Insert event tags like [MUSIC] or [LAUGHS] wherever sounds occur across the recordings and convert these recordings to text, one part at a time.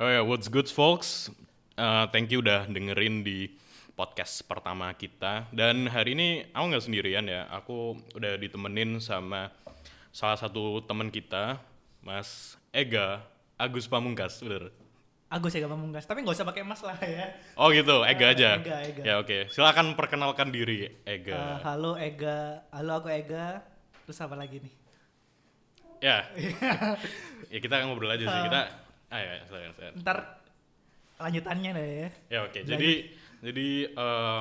Oh ya, what's good folks? Uh, thank you udah dengerin di podcast pertama kita. Dan hari ini aku nggak sendirian ya, aku udah ditemenin sama salah satu teman kita, Mas Ega Agus Pamungkas, bener? Agus ya Pamungkas, tapi nggak usah pakai mas lah ya. Oh gitu, Ega Eh, aja. Ega, Ega. Ya oke, silakan perkenalkan diri, Eh, Ega. halo Ega, halo aku Ega. Terus apa lagi nih? Ya, [LAUGHS] ya kita ngobrol aja sih. Kita, ah ya, silakan, silakan. Ntar lanjutannya deh ya. Ya oke, jadi jadi eh,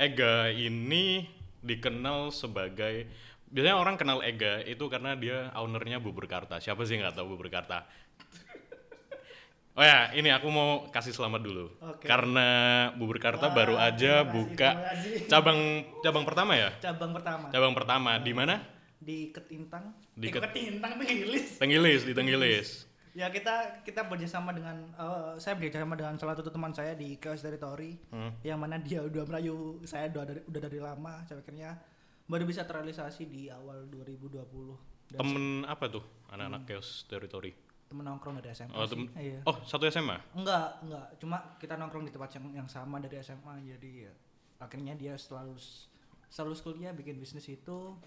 Ega ini dikenal sebagai biasanya orang kenal Ega itu karena dia ownernya Bubur Karta. Siapa sih nggak tahu Bubur Karta? Oh ya, ini aku mau kasih selamat dulu. Oke. Karena Bubur Karta Wah, baru aja kasih, buka cabang cabang pertama ya? Cabang pertama Cabang pertama di mana? di Ketintang. Di eh, Ket- Ketintang Tenggilis. Tenggilis, di Tenggilis. Ya kita kita bekerjasama dengan eh, saya bekerjasama dengan salah satu teman saya di Chaos Territory Hmm. yang mana dia udah merayu saya udah dari, udah dari lama saya akhirnya baru bisa terrealisasi di awal 2020 dan Temen apa tuh? Anak-anak Chaos Territory. temen nongkrong dari SMA Oh, tem- Iya. oh satu SMA? Enggak, enggak. Cuma kita nongkrong di tempat yang, yang sama dari SMA jadi ya, akhirnya dia selalu selalu kuliah bikin bisnis itu.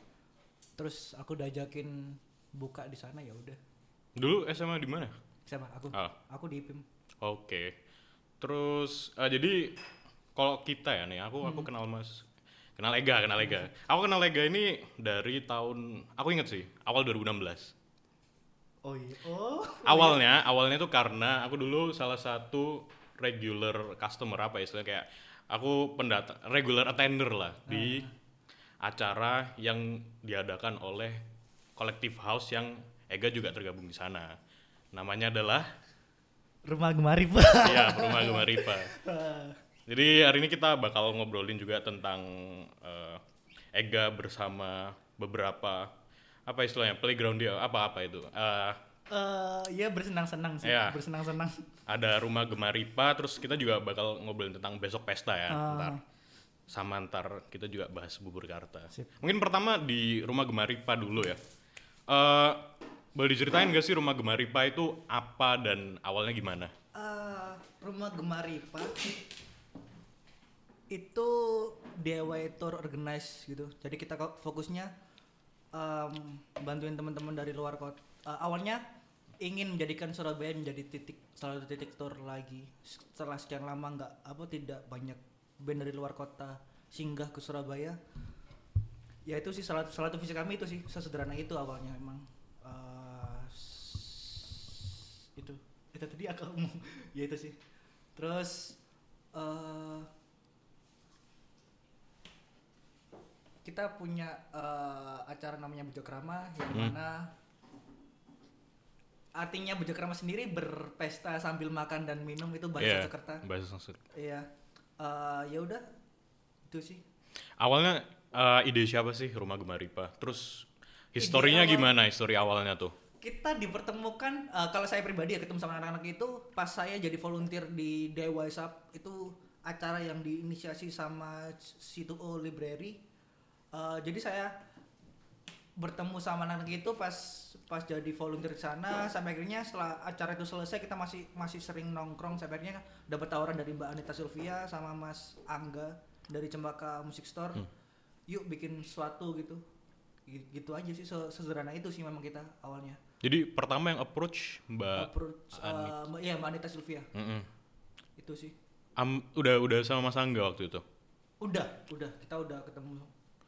Terus aku udah ajakin buka di sana ya udah. Dulu SMA di mana? Siapa? Aku. Ah. Aku di IPIM. Oke. Terus eh, jadi kalau kita ya nih, aku aku kenal Mas kenal Ega, kenal Ega. Aku kenal Ega ini dari tahun aku inget sih, awal 2016. Oh iya. Oh. Awalnya, awalnya tuh karena aku dulu salah satu regular customer apa ya istilahnya kayak aku pendata regular attender lah di acara yang diadakan oleh Collective House yang Ega juga tergabung di sana. Namanya adalah Rumah Gemari Pak. [LAUGHS] ya Rumah Gemaripa. Jadi hari ini kita bakal ngobrolin juga tentang eh, Ega bersama beberapa apa istilahnya playground dia apa apa itu Eh, Eh, ya bersenang-senang sih. Iya. Bersenang-senang. ada rumah Gemaripa terus kita juga bakal ngobrolin tentang besok pesta ya Ah. ntar sama ntar kita juga bahas bubur karta Sip. mungkin pertama di rumah Gemaripa dulu ya Eh boleh diceritain gak sih rumah Gemaripa itu apa dan awalnya gimana Eh, rumah Gemaripa itu DIY tour organize gitu. Jadi kita fokusnya em, bantuin teman-teman dari luar kota. Eh, awalnya ingin menjadikan Surabaya menjadi titik salah satu titik tour lagi. Setelah sekian lama nggak apa tidak banyak band dari luar kota singgah ke Surabaya. Ya itu sih salah satu visi kami itu sih sesederhana itu awalnya emang. Eh, s- itu tadi ngomong [LAUGHS] ya itu sih terus eh kita punya eh, acara namanya Bejo Krama yang Hmm. mana artinya Bejo Krama sendiri berpesta sambil makan dan minum itu bahasa Iya, Jakarta bahasa Sanskrit. iya Eh, ya udah itu sih Awalnya eh, ide siapa sih rumah Gemaripa? Terus historinya awal- gimana? Histori awalnya tuh? Kita dipertemukan eh, kalau saya pribadi ya ketemu sama anak-anak itu pas saya jadi volunteer di DIY Shop itu acara yang diinisiasi sama C2O Library. Eh, jadi saya bertemu sama anak-anak itu pas pas jadi volunteer di sana sampai akhirnya setelah acara itu selesai kita masih masih sering nongkrong sampai akhirnya dapat tawaran dari Mbak Anita Sylvia sama Mas Angga dari Cempaka Music Store. Yuk bikin sesuatu gitu. Gi- gitu aja sih se- sesederhana itu sih memang kita awalnya Jadi pertama yang approach Mbak approach uh, Mbak- iya Mbak Anita Sylvia. Mm-mm. itu sih. Am- udah udah sama Mas Angga waktu itu. udah udah. Kita udah ketemu.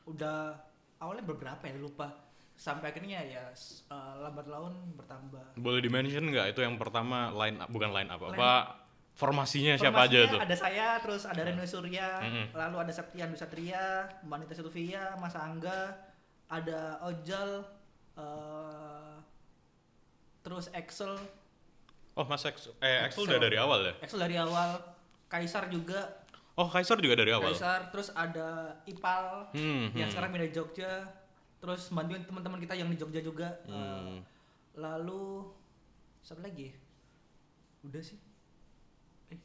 Udah awalnya beberapa ya lupa. Sampai akhirnya ya uh, lambat laun bertambah. Boleh dimention nggak? Itu yang pertama line up bukan line up Line apa formasinya siapa aja Formasinya tuh? ada saya terus ada Reno Surya Mm-mm. lalu ada Septian Dusatria Mbak Anita Sylvia Mas Angga ada Ojal uh, terus Excel Oh Mas Ex eh Axel udah dari awal ya? Excel dari awal Kaisar juga Oh Kaisar juga dari awal. Kaisar terus ada Ipal Hmm, yang hmm. sekarang pindah di Jogja terus bantuin teman-teman kita yang di Jogja juga Hmm. Eh, lalu siapa lagi ya? udah sih Eh,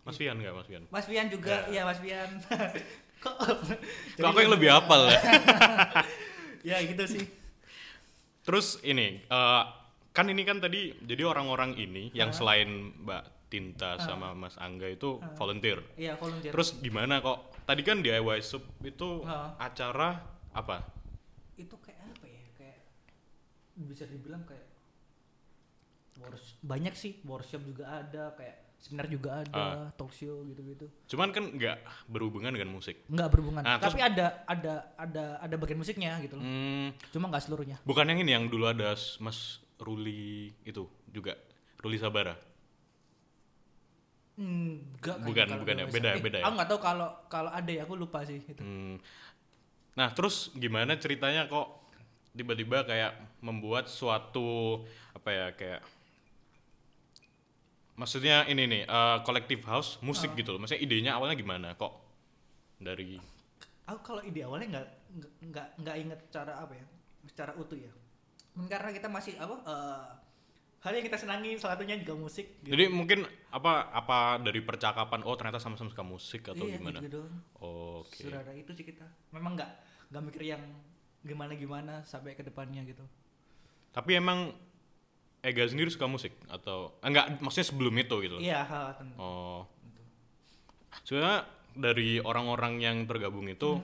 Mas Fian nggak Mas Fian? Mas Fian juga iya Mas Fian [LAUGHS] kok Kok [LAUGHS] aku yang lebih hafal ya? [LAUGHS] ya gitu sih Terus ini eh, kan ini kan tadi jadi orang-orang ini yang selain Mbak Tinta sama Mas Angga itu volunteer. Iya, volunteer. Terus gimana kok? Tadi kan DIY Sub itu acara apa? itu kayak apa ya? Kayak bisa dibilang kayak banyak sih, workshop juga ada, kayak seminar juga ada, talk show gitu-gitu. Cuman kan nggak berhubungan dengan musik. Nggak berhubungan. Nah, Tapi ada ada ada ada bagian musiknya gitu loh. Hmm, Cuma nggak seluruhnya. bukan yang ini yang dulu ada Mas Ruli itu juga Ruli Sabara. Enggak kan Bukan, bukan ya, beda- Eh, beda ya? Aku nggak tahu kalau kalau ada ya, aku lupa sih itu. Hmm. Nah, terus gimana ceritanya kok tiba-tiba kayak membuat suatu apa ya kayak maksudnya ini nih eh, collective house musik gitu loh. Maksudnya idenya awalnya gimana kok dari Aku kalau ide awalnya nggak nggak- nggak nggak inget cara apa ya, secara utuh ya. Mungkin Karena kita masih apa eh, hal yang kita senangi salah satunya juga musik. gitu. Jadi mungkin apa apa dari percakapan oh ternyata sama-sama suka musik atau iya, gimana? gitu doang. Oke. Sudah ada itu sih kita. Memang nggak nggak mikir yang gimana gimana sampai ke depannya gitu. Tapi emang Ega sendiri suka musik atau enggak maksudnya sebelum itu gitu. Iya, tentu. Oh. Sebenarnya dari orang-orang yang tergabung itu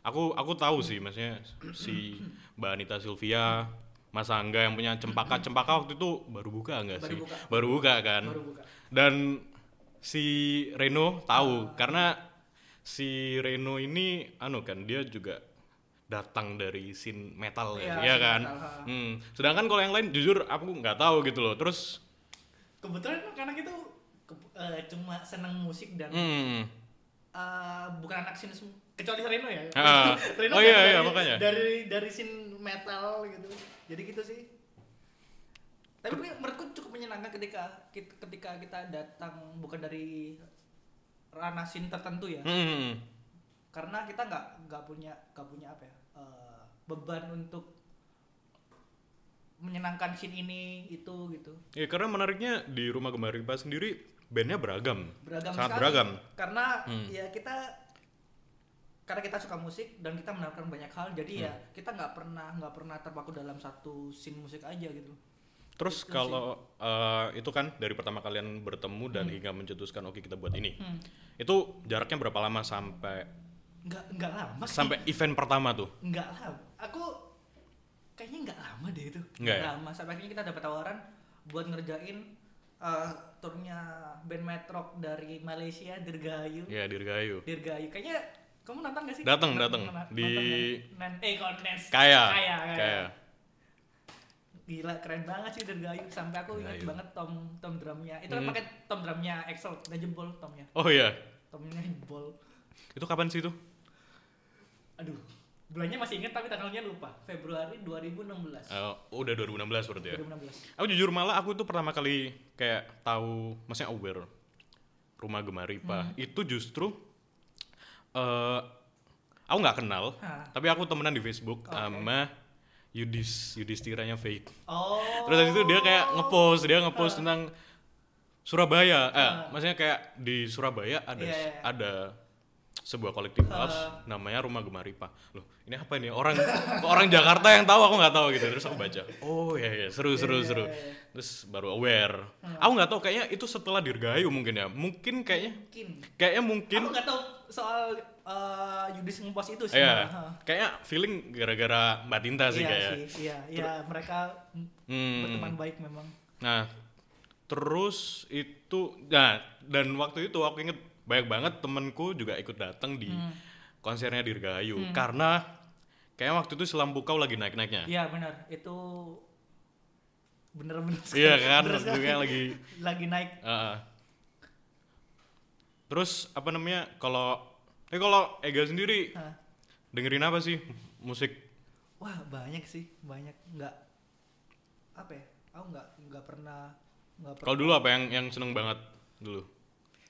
aku aku tahu sih maksudnya si Mbak Anita Sylvia, Mas Angga yang punya Cempaka Cempaka waktu itu baru buka enggak Baru sih? buka. Baru buka kan. Baru buka. Dan si Reno tahu karena si Reno ini anu kan dia juga datang dari scene metal ya, ya kan. metal, ha. Hmm. Sedangkan kalau yang lain jujur aku nggak tahu gitu loh. Terus Kebetulan karena kita ke- eh, cuma senang musik dan hmm, eh, bukan anak sem- kecuali Reno ya. Ah. [LAUGHS] Reno Oh iya, dari, iya, makanya. Dari dari scene metal gitu. Jadi gitu sih. Tapi menurutku cukup menyenangkan ketika ketika kita datang bukan dari ranah scene tertentu ya. hmm, Karena kita nggak nggak punya nggak punya apa ya eh, beban untuk menyenangkan scene ini itu gitu. Ya karena menariknya di rumah Gemar Ripa sendiri bandnya beragam, beragam sangat sekali. beragam. karena Hmm. ya kita karena kita suka musik dan kita menawarkan banyak hal jadi ya Hmm. kita nggak pernah nggak pernah terpaku dalam satu scene musik aja gitu Terus Itu kalau eh, itu kan dari pertama kalian bertemu dan hingga mencetuskan oke kita buat ini, Hmm. itu jaraknya berapa lama sampai nggak nggak lama sih. sampai event pertama tuh? nggak lama aku kayaknya nggak lama deh itu Nggak ya? lama sampai akhirnya kita dapat tawaran buat ngerjain eh, turnya band metrok dari Malaysia Dirgayu Ya Dirgayu. Dirgayu kayaknya kamu nonton gak sih dateng. nonton- Di- nonton eh kondes Kaya, kaya, kaya. kaya. Gila keren banget sih Dirgayu sampai aku ingat banget tom tom drumnya. Itu kan Hmm. pakai tom drumnya Excel, udah jebol tomnya. Oh iya, Tomnya jebol. itu kapan sih itu? Aduh, bulannya masih ingat tapi tanggalnya lupa. Februari 2016. Eh, udah 2016 berarti ya. 2016. Aku jujur malah aku tuh pertama kali kayak tahu, maksudnya aware rumah Gemaripa itu justru eh aku nggak kenal, Hah. tapi aku temenan di Facebook sama Yudis, Yudistiranya fake. Oh. Terus habis itu dia kayak ngepost, dia ngepost tentang Surabaya. Eh, maksudnya kayak di Surabaya ada Iya, iya. ada sebuah kolektif house namanya Rumah Gemaripa. Loh, ini apa ini? Orang orang Jakarta yang tahu aku nggak tahu gitu. Terus aku baca. Oh iya iya, seru seru Iya, seru. iya, iya. Terus baru aware. Aku nggak tahu kayaknya itu setelah Dirgayu mungkin ya. Mungkin kayaknya Mungkin. kayaknya mungkin Aku nggak tahu soal uh, Yudis ngepost itu sih. Iya, Hah. kayaknya feeling gara-gara Mbak Tinta sih iya kayak. sih, iya, iya mereka Hmm. berteman baik memang. Nah, terus itu, nah dan waktu itu aku inget banyak banget temenku juga ikut datang di Hmm. konsernya Dirgayu karena kayaknya waktu itu selampu kau lagi naik-naiknya. Iya benar, itu bener-bener. Iya kan, juga lagi. lagi naik. Heeh. Terus apa namanya? Kalau eh kalau Ega sendiri Hah. dengerin apa sih musik? Wah banyak sih, banyak nggak apa ya? Aku nggak nggak pernah nggak pernah Kalau dulu apa yang yang seneng banget dulu?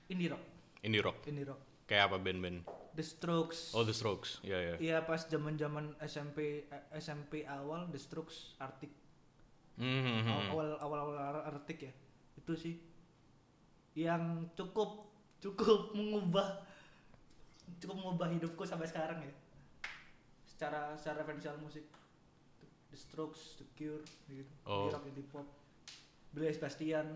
indie rock, Indie rock. indie rock. Kayak apa band-band? The Strokes. Oh The Strokes, ya ya. Iya pas zaman zaman SMP eh, SMP awal The Strokes Arctic Hmm, hmm, awal awal awal Arctic ya itu sih yang cukup cukup mengubah cukup mengubah hidupku sampai sekarang ya secara secara referensial musik The Strokes, The Cure, gitu. Oh. Di rock, di pop. Billy Sebastian.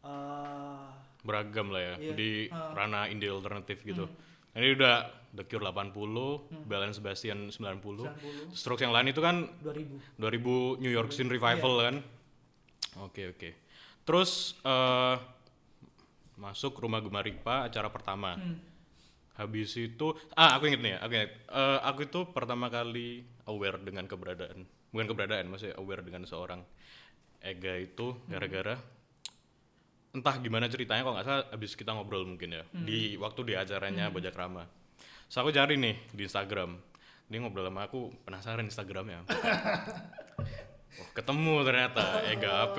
Eh beragam lah ya Iya. di Ah. ranah indie alternatif gitu. Hmm. Ini udah The Cure 80, Belen Sebastian 90. 90, Strokes yang lain itu kan 2000. 2000 New York Scene Revival Iya. kan. Oke oke. Terus eh masuk rumah Gemar Ipa acara pertama. Hmm. Habis itu ah aku inget nih ya, aku inget. Eh, aku itu pertama kali aware dengan keberadaan, bukan keberadaan, maksudnya aware dengan seorang Ega itu gara-gara entah gimana ceritanya kalau nggak salah habis kita ngobrol mungkin ya di waktu di acaranya Bajak Rama. So aku cari nih di Instagram. Dia ngobrol sama aku penasaran Instagramnya. [LAUGHS] Wah, ketemu ternyata Ega AP.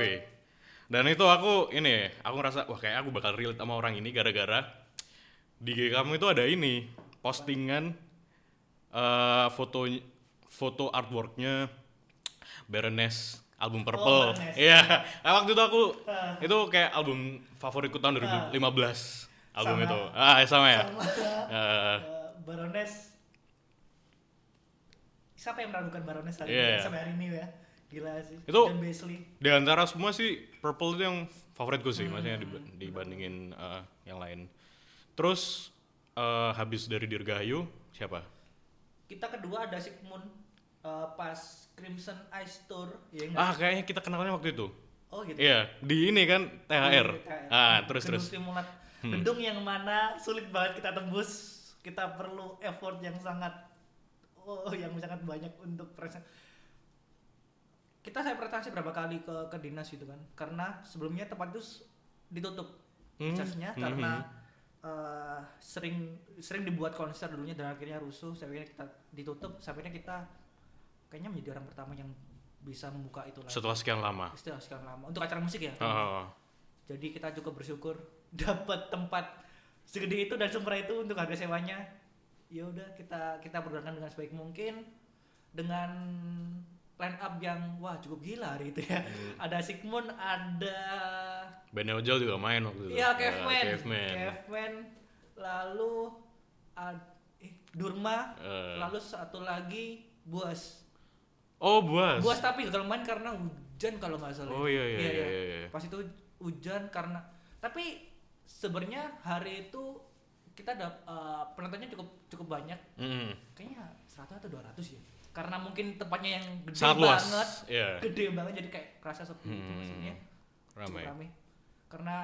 Dan itu aku ini, aku ngerasa wah kayak aku bakal relate sama orang ini gara-gara di IG kamu itu ada ini postingan eh foto foto artworknya Baroness album Purple. Baroness. Iya, Nah, waktu itu aku itu kayak album favoritku tahun 2015 album Sama. itu. Ah, sama ya. Sama [LAUGHS] Eh, eh, Baroness. Siapa yang meragukan Baroness hari Iya. ini sampai hari ini ya? Gila sih. Itu- Dan Beasley. di antara semua sih Purple itu yang favoritku sih, maksudnya diba- dibandingin eh, yang lain. Terus eh, habis dari Dirgahayu siapa? Kita kedua ada Sigmund eh, pas Crimson Ice Tour ya nggak? Ah, kayaknya kita kenalnya waktu itu. Oh gitu. Iya, di ini kan THR. Di THR. Ah, terus Gedung terus. Stimulat. Gedung yang mana sulit banget kita tembus. Kita perlu effort yang sangat oh yang sangat banyak untuk presen. Kita saya presentasi berapa kali ke ke dinas gitu kan. Karena sebelumnya tempat itu ditutup Hmm, aksesnya hmm, karena eh, sering sering dibuat konser dulunya dan akhirnya rusuh. Sampai kita ditutup. Sampai kita kayaknya menjadi orang pertama yang bisa membuka itu lagi. Setelah sekian lama. Setelah sekian lama untuk acara musik ya. Ah, Jadi kita cukup bersyukur [LAUGHS] dapat tempat segede itu dan semurah itu untuk harga sewanya. Ya udah kita kita pergunakan dengan sebaik mungkin dengan line up yang wah cukup gila hari itu ya. Ada Sigmund, ada Benny Ojol juga main waktu itu. Iya Caveman, Caveman. Caveman, lalu ad, eh, Durma, Eh. lalu satu lagi Buas. Oh, Buas. Buas tapi gagal main karena hujan kalau nggak salah. Oh iya iya iya iya. iya. Pas itu hujan karena tapi sebenarnya hari itu kita dap, eh, penontonnya cukup cukup banyak. Mm. Kayaknya 100 atau 200 ya. Karena mungkin tempatnya yang gede Sangat luas. banget. Iya. Gede banget jadi kayak kerasa sepi itu Hmm, maksudnya. Ramai. Cukup rame. Karena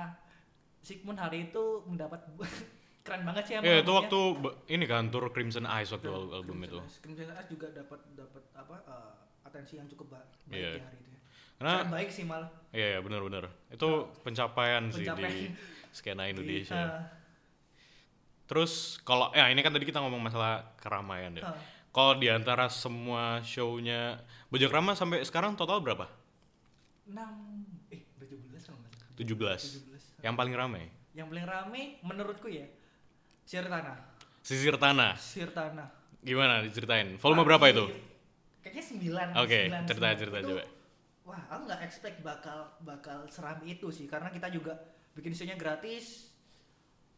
Sigmund hari itu mendapat [LAUGHS] keren banget sih Iya, itu waktu ini kan tour Crimson Eyes waktu al- album itu. Crimson Eyes juga dapat dapat apa eh, atensi yang cukup ba- baik Iya. di hari itu ya. Karena Sangat baik sih malah. iya iya benar-benar. Itu pencapaian, sih di Pencapaian. skena Di- [LAUGHS] Indonesia. Terus kalau ya ini kan tadi kita ngomong masalah keramaian ya. eh, Kalau di antara semua show-nya Bajak Rama sampai sekarang total berapa? enam eh 17 kalau nggak salah. 17. 17. Yang paling ramai Yang paling rame menurutku ya Sir Tanah. Sisir Tanah. Sir Tanah. Gimana diceritain? Volume berapa itu? Kayaknya 9. Oke, 9, cerita 9. cerita Itu, coba. Wah, aku nggak expect bakal bakal seram itu sih karena kita juga bikin show-nya gratis.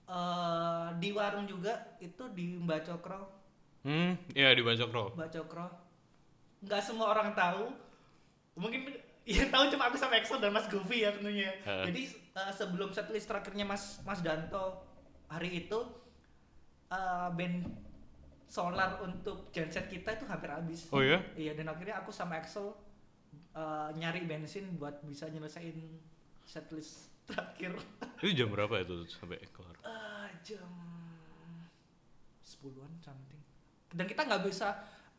eh di warung juga itu di Mbak Cokro, Hmm, iya di Bajak Row. Mbak Cokro. Nggak semua orang tahu. Mungkin [LAUGHS] yang tahu cuma aku sama Excel dan Mas Govi ya tentunya. Heeh. Jadi eh, sebelum setlist terakhirnya Mas Mas Danto hari itu eh, band solar untuk genset kita itu hampir habis. Oh iya? Iya dan akhirnya aku sama Excel eh, nyari bensin buat bisa nyelesain setlist [LAUGHS] terakhir. Itu jam berapa itu sampai kelar? Eh, jam 10-an something. Dan kita nggak bisa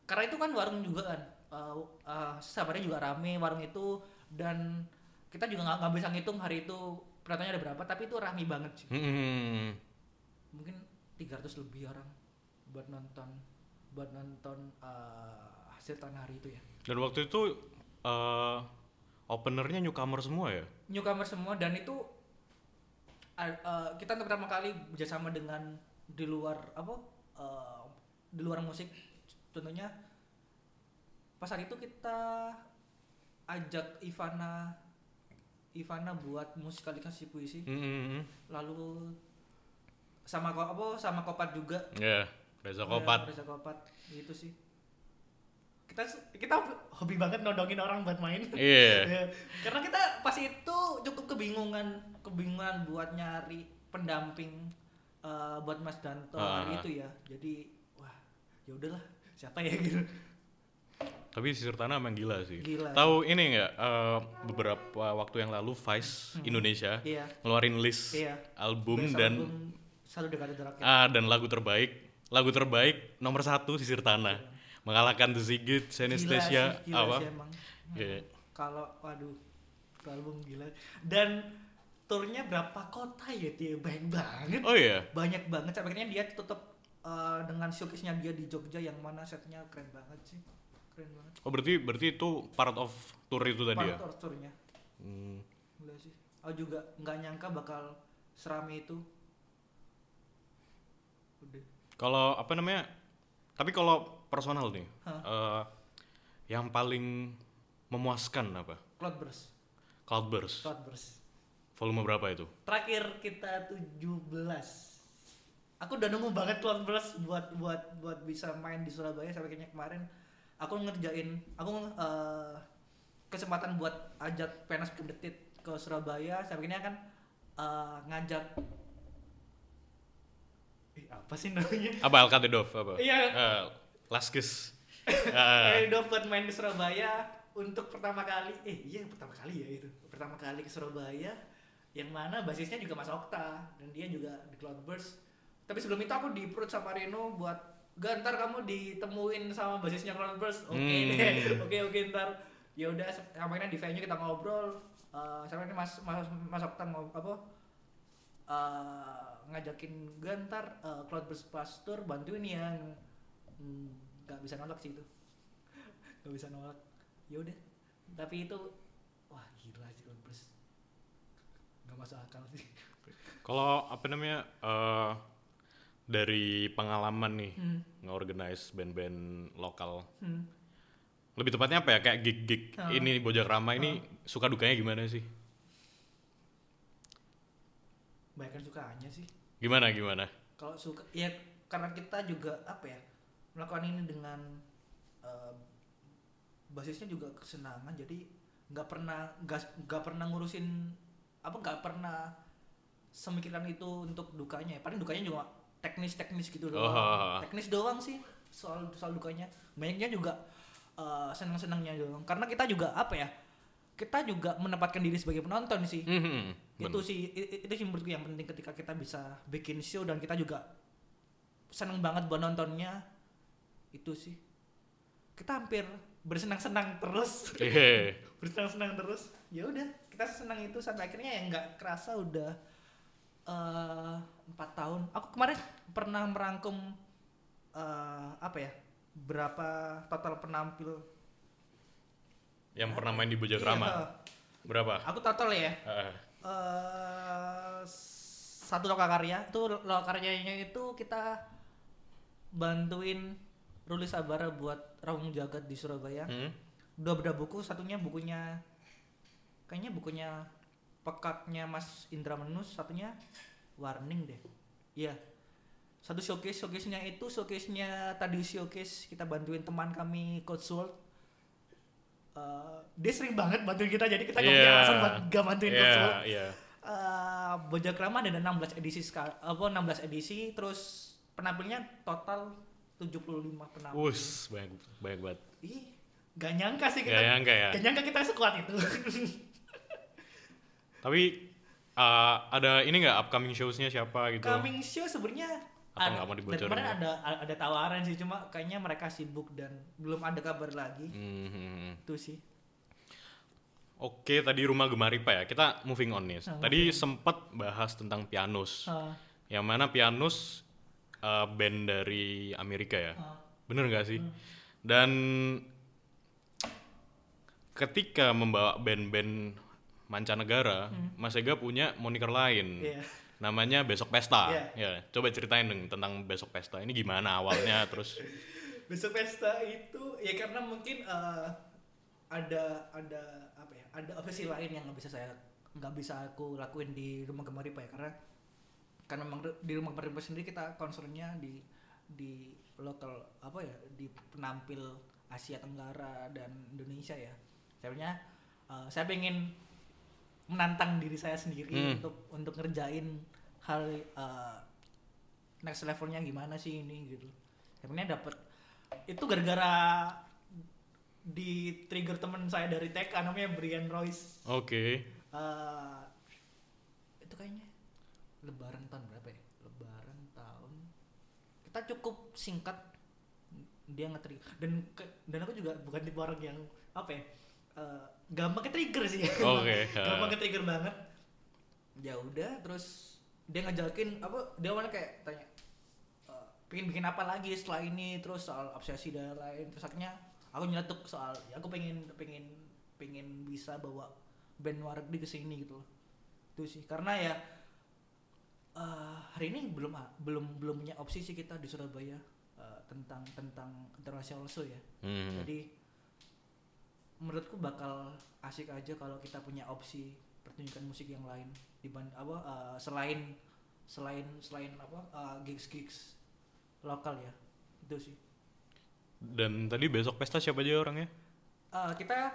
karena itu kan warung juga kan. eh eh, sabarnya juga rame warung itu dan kita juga nggak nggak bisa ngitung hari itu penontonnya ada berapa tapi itu rame banget sih. Hmm, Mungkin 300 lebih orang buat nonton buat nonton eh, hasil tanah hari itu ya. Dan waktu itu eh openernya newcomer semua ya? newcomer semua dan itu uh, uh, kita untuk pertama kali bekerjasama dengan di luar apa uh, di luar musik. Contohnya pas hari itu kita ajak Ivana Ivana buat musikalisasi puisi. Hmm, lalu sama ko- apa sama Kopat juga. Ya Reza Kopat. Reza Kopat gitu sih kita kita hobi banget nodongin orang buat main. Iya. [LAUGHS] Ya, Karena kita pas itu cukup kebingungan, kebingungan buat nyari pendamping eh, buat Mas Danto hari Ah. itu ya. Jadi wah, ya udahlah, siapa ya gitu. Tapi Sisir Tanah emang gila sih. Gila. Tahu ini nggak eh, beberapa waktu yang lalu Vice Indonesia Iya. ngeluarin list Iya. album Best dan album selalu dekat ah dan lagu terbaik. Lagu terbaik nomor satu Sisir Tanah. Mengalahkan The Sigit, gila apa? Iya. Kalau waduh, album gila. Dan turnya berapa kota ya dia banyak banget. Oh iya. Banyak banget akhirnya dia tutup eh, dengan showcase-nya dia di Jogja yang mana setnya keren banget sih. Keren banget. Oh berarti berarti itu part of tour itu tadi ya? Part of tournya. Hmm. Gila sih. Aku juga nggak nyangka bakal serame itu. Udah. Kalau apa namanya? Tapi kalau personal nih, Hah? eh, yang paling memuaskan apa? Cloudburst. Cloudburst. Cloudburst. Volume berapa itu? Terakhir kita 17. Aku udah nunggu banget Cloudburst buat buat buat bisa main di Surabaya sampai kayaknya kemarin aku ngerjain aku eh, kesempatan buat ajak Penas Kedetit ke Surabaya sampai akhirnya kan eh, ngajak apa sih namanya? Apa Alkatedov apa? Iya. Eh, Kayak [LAUGHS] udah buat main di Surabaya untuk pertama kali. Eh iya pertama kali ya itu. Pertama kali ke Surabaya yang mana basisnya juga Mas Okta dan dia juga di Cloudburst. Tapi sebelum itu aku di perut sama Reno buat gak ntar kamu ditemuin sama basisnya Cloudburst. Oke Hmm. deh. [LAUGHS] Oke oke ntar. Ya udah akhirnya di venue kita ngobrol. Eh sampai ini Mas Mas Mas Okta ngob apa eh, ngajakin gue ntar eh, Cloudburst Pastor bantuin ya Hmm, nggak bisa nolak sih itu [LAUGHS] nggak bisa nolak ya udah tapi itu wah gila sih Cloudburst nggak masuk akal sih [LAUGHS] Kalau apa namanya? eh, dari pengalaman nih hmm. nge-organize band-band lokal. Hmm. Lebih tepatnya apa ya? Kayak gig-gig Ah. ini Bojak Rama ini suka dukanya gimana sih? Banyak kan sukanya sih. Gimana gimana? kalau suka ya karena kita juga apa ya melakukan ini dengan eh, basisnya juga kesenangan jadi nggak pernah nggak pernah ngurusin apa nggak pernah semikiran itu untuk dukanya. Ya paling dukanya juga teknis teknis gitu doang. Oh. teknis doang sih soal soal dukanya. Banyaknya juga eh, senang senangnya doang. Karena kita juga apa ya kita juga menempatkan diri sebagai penonton sih. Mhm, itu bener. sih itu sih menurutku yang penting ketika kita bisa bikin show dan kita juga seneng banget buat nontonnya. Itu sih. Kita hampir bersenang-senang terus. Iya. [LAUGHS] bersenang-senang terus. Ya udah kita senang itu sampai akhirnya ya nggak kerasa udah eh, empat tahun. Aku kemarin pernah merangkum eh, apa ya berapa total penampil Yang pernah main di Bojak Iya. Berapa? aku total ya Eh, eh satu lokakarya itu lokaryanya itu kita bantuin Ruli Sabara buat Rawung Jagat di Surabaya. hmm? Dua beda buku, satunya bukunya kayaknya bukunya pekaknya Mas Indra Menus, satunya Warning deh. Iya. Satu showcase, showcase-nya itu showcase-nya tadi showcase kita bantuin teman kami Coach World. Eh, dia sering banget bantuin kita jadi kita nggak punya Iya. alasan buat gak bantuin Coach Iya, World iya. eh Bojak Rama ada 16 edisi ska- apa 16 edisi terus penampilnya total 75 penampil. Us, banyak banyak banget. Ih, gak nyangka sih kita. Gak nyangka ya. Gak nyangka kita sekuat itu. Tapi uh, ada ini nggak upcoming shows-nya siapa gitu? Coming show sebenarnya Atau ada- nggak mau dibocorin kemarin ya? ada ada tawaran sih cuma kayaknya mereka sibuk dan belum ada kabar lagi. Hmm. Itu sih. Oke, tadi rumah Gemaripa ya. Kita moving on nih. Ah, tadi sempat bahas tentang Pianus. Eh, Yang mana Pianus uh, band dari Amerika ya. eh, Bener nggak sih? Hmm. Dan ketika membawa band-band mancanegara, Mas Ega punya moniker lain. Hmm. Iya. Namanya Besok Pesta. Iya. Ya, coba ceritain dong tentang Besok Pesta. Ini gimana awalnya [LAUGHS] terus Besok pesta itu ya karena mungkin eh, ada ada apa ya ada opsi lain yang nggak bisa saya nggak bisa aku lakuin di rumah Gemaripa ya karena karena memang di rumah Gemaripa sendiri kita concernnya di di lokal apa ya di penampil Asia Tenggara dan Indonesia ya. Sebenarnya eh, saya pengen menantang diri saya sendiri Hmm. untuk untuk ngerjain hal eh, next levelnya gimana sih ini gitu. Sebenarnya dapat itu gara-gara di trigger teman saya dari TK namanya Brian Royce. Oke. Eh, itu kayaknya lebaran tahun berapa ya? Lebaran tahun kita cukup singkat dia ngetri dan dan aku juga bukan tipe orang yang apa ya eh, gampang ke trigger sih. Oke, [LAUGHS] gampang ya. ke trigger banget. Ya udah terus dia ngajakin apa dia awalnya kayak tanya eh, pengen bikin apa lagi setelah ini? Terus soal obsesi dan lain terus akhirnya aku nyeletuk soal ya aku pengen pengen pengen bisa bawa band Wardi ke sini gitu loh. Itu sih karena ya eh, hari ini belum belum belum punya opsi sih kita di Surabaya eh, tentang tentang international show ya. Hmm. jadi menurutku bakal asik aja kalau kita punya opsi pertunjukan musik yang lain dibanding apa eh, selain selain selain apa gigs gigs lokal ya. Itu sih. Dan tadi besok pesta siapa aja orangnya? Eh, kita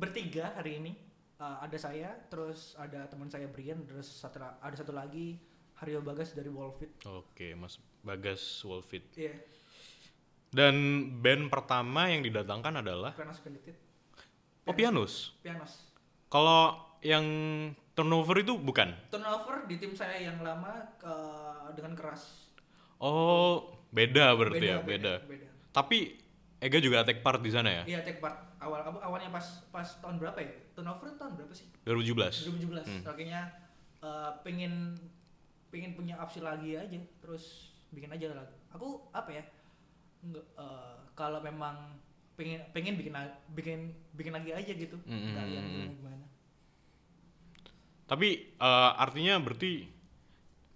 bertiga hari ini. Eh, ada saya terus ada teman saya Brian terus satu, ada satu lagi Haryo Bagas dari Wallfit Oke, Mas Bagas Wolfit. iya. Dan band pertama yang didatangkan adalah Oh Pianus. pianos Kalau yang turnover itu bukan. turnover di tim saya yang lama eh, dengan keras Oh, beda berarti ya, beda. beda. Tapi Ega juga take part di sana ya? Iya take part awal awalnya pas pas tahun berapa ya? Turnover tahun berapa sih? 2017. 2017. Hmm. Akhirnya eh, pengen pengen punya opsi lagi aja, terus bikin aja lagi. Aku apa ya? Nggak, eh, kalau memang pengen pengen bikin bikin bikin lagi aja gitu, Hmm. nggak yang gimana gimana. Tapi eh, artinya berarti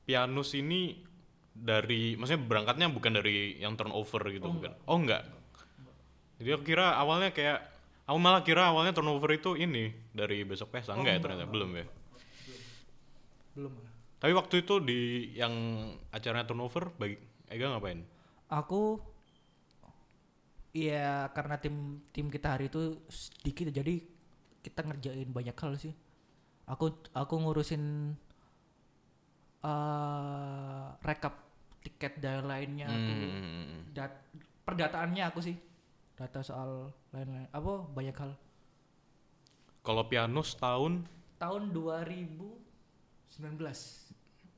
Pianus ini dari maksudnya berangkatnya bukan dari yang turnover gitu Oh, bukan. Oh enggak. Jadi aku kira awalnya kayak aku malah kira awalnya turnover itu ini dari besok pesta. Oh, Enggak ya enggak, ternyata enggak. belum ya. Belum. Tapi waktu itu di yang acaranya turnover bagi Ega ngapain? Aku Iya karena tim tim kita hari itu sedikit jadi kita ngerjain banyak hal sih. Aku aku ngurusin eh rekap tiket dan lainnya aku Hmm. dat perdataannya aku sih. Data soal lain-lain apa banyak hal. Kalau Pianus tahun tahun 2019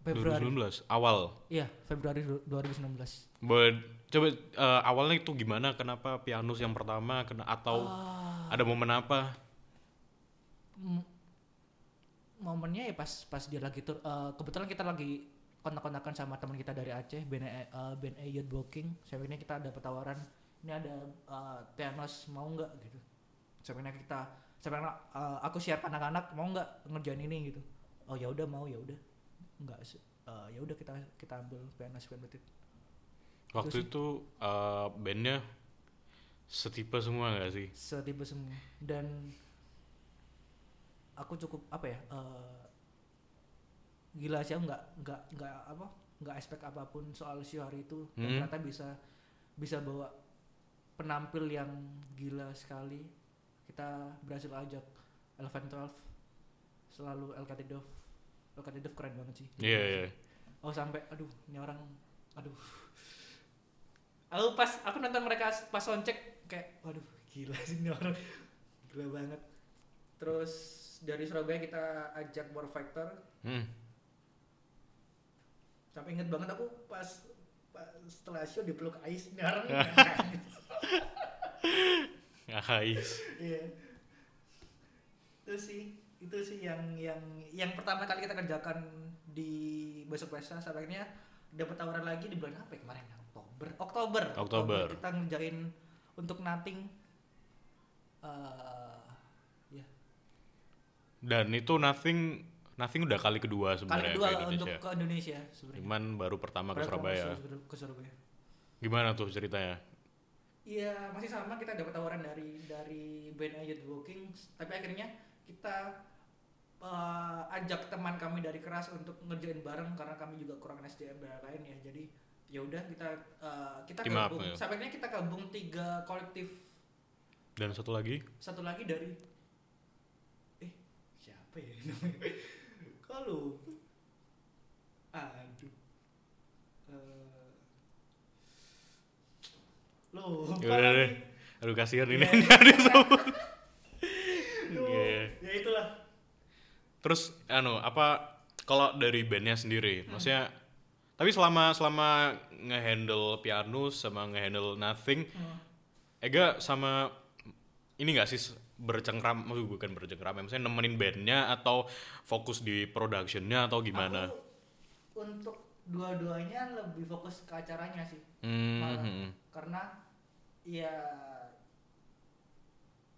Februari 2019 awal. iya Februari du- 2019 Bo- coba eh, awalnya itu gimana? Kenapa Pianus yang pertama? Kena atau Ah. ada momen apa? Momennya ya pas pas dia lagi tur eh, kebetulan kita lagi kontak-kontakan sama teman kita dari Aceh band E- eh, band A Youth Booking sampai kita dapat tawaran ini ada eh, pianos mau nggak gitu sampai kita sampai eh, aku share ke anak-anak mau nggak ngerjain ini gitu oh ya udah mau ya udah nggak sih Eh, ya udah kita kita ambil pianos band Waktu sih. itu eh, bandnya setipe semua gak sih? setipe semua dan aku cukup apa ya eh, gila sih aku nggak nggak nggak apa nggak expect apa pun soal show hari itu dan Hmm. ternyata bisa bisa bawa penampil yang gila sekali kita berhasil ajak Eleven Twelve selalu LKT Dove LKT Dove keren banget sih. Iya, iya. oh sampai aduh ini orang aduh. Aku pas aku nonton mereka pas soundcheck kayak waduh gila sih ini orang. Gila banget. Terus dari Surabaya kita ajak War Factor Hmm. sampai inget banget aku pas, pas setelah show dipeluk Ais ini orang. [LAUGHS] [LAUGHS] Ngahais. iya. Itu sih itu sih yang yang yang pertama kali kita kerjakan di besok pesta sampai akhirnya dapat tawaran lagi di bulan apa ya? Kemarin? Oktober. Oktober. Oktober. kita ngerjain untuk nothing. Ya. Dan itu nothing nothing udah kali kedua kali sebenarnya kedua ke untuk Indonesia. ke Indonesia sebenarnya. Cuman baru pertama ke Surabaya. ke- Surabaya. Gimana tuh ceritanya? Iya masih sama. Kita dapat tawaran dari dari band Youth Walking tapi akhirnya kita eh, ajak teman kami dari keras untuk ngerjain bareng karena kami juga kurang SDM dan lain ya. Jadi ya udah kita uh, kita Team up, gabung. ya. sampai akhirnya kita gabung tiga kolektif. Dan satu lagi? Satu lagi dari eh siapa ya namanya kalau [LAUGHS] aduh. Eh, lo Ya udah deh. Aduh kasihan ini. [LAUGHS] Iya. ya itulah Terus anu apa kalau dari bandnya sendiri, maksudnya tapi selama selama ngehandle piano sama ngehandle nothing, Hmm. Ega sama ini gak sih bercengkram, maksud bukan bercengkram, ya, maksudnya nemenin bandnya atau fokus di productionnya atau gimana? Aku untuk dua-duanya lebih fokus ke acaranya sih Hmm, malah. hmm. karena ya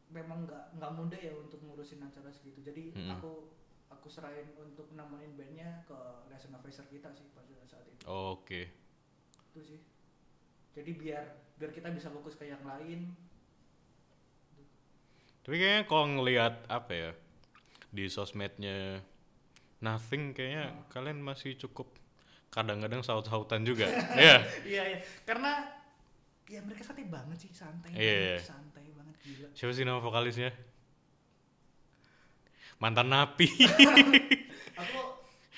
memang nggak nggak mudah ya untuk ngurusin acara segitu jadi Mm-mm. aku aku serahin untuk nemenin bandnya ke lesson advisor kita sih pada saat itu Oke. itu sih jadi biar biar kita bisa fokus ke yang lain Tapi kayaknya kalau ngelihat apa ya di sosmednya Nothing kayaknya kalian masih cukup kadang-kadang saut-sautan juga. [LAUGHS] Iya. iya iya karena ya mereka santai banget sih santai Iya. banget santai banget gila Siapa sih nama vokalisnya? Mantan napi. [LAUGHS] aku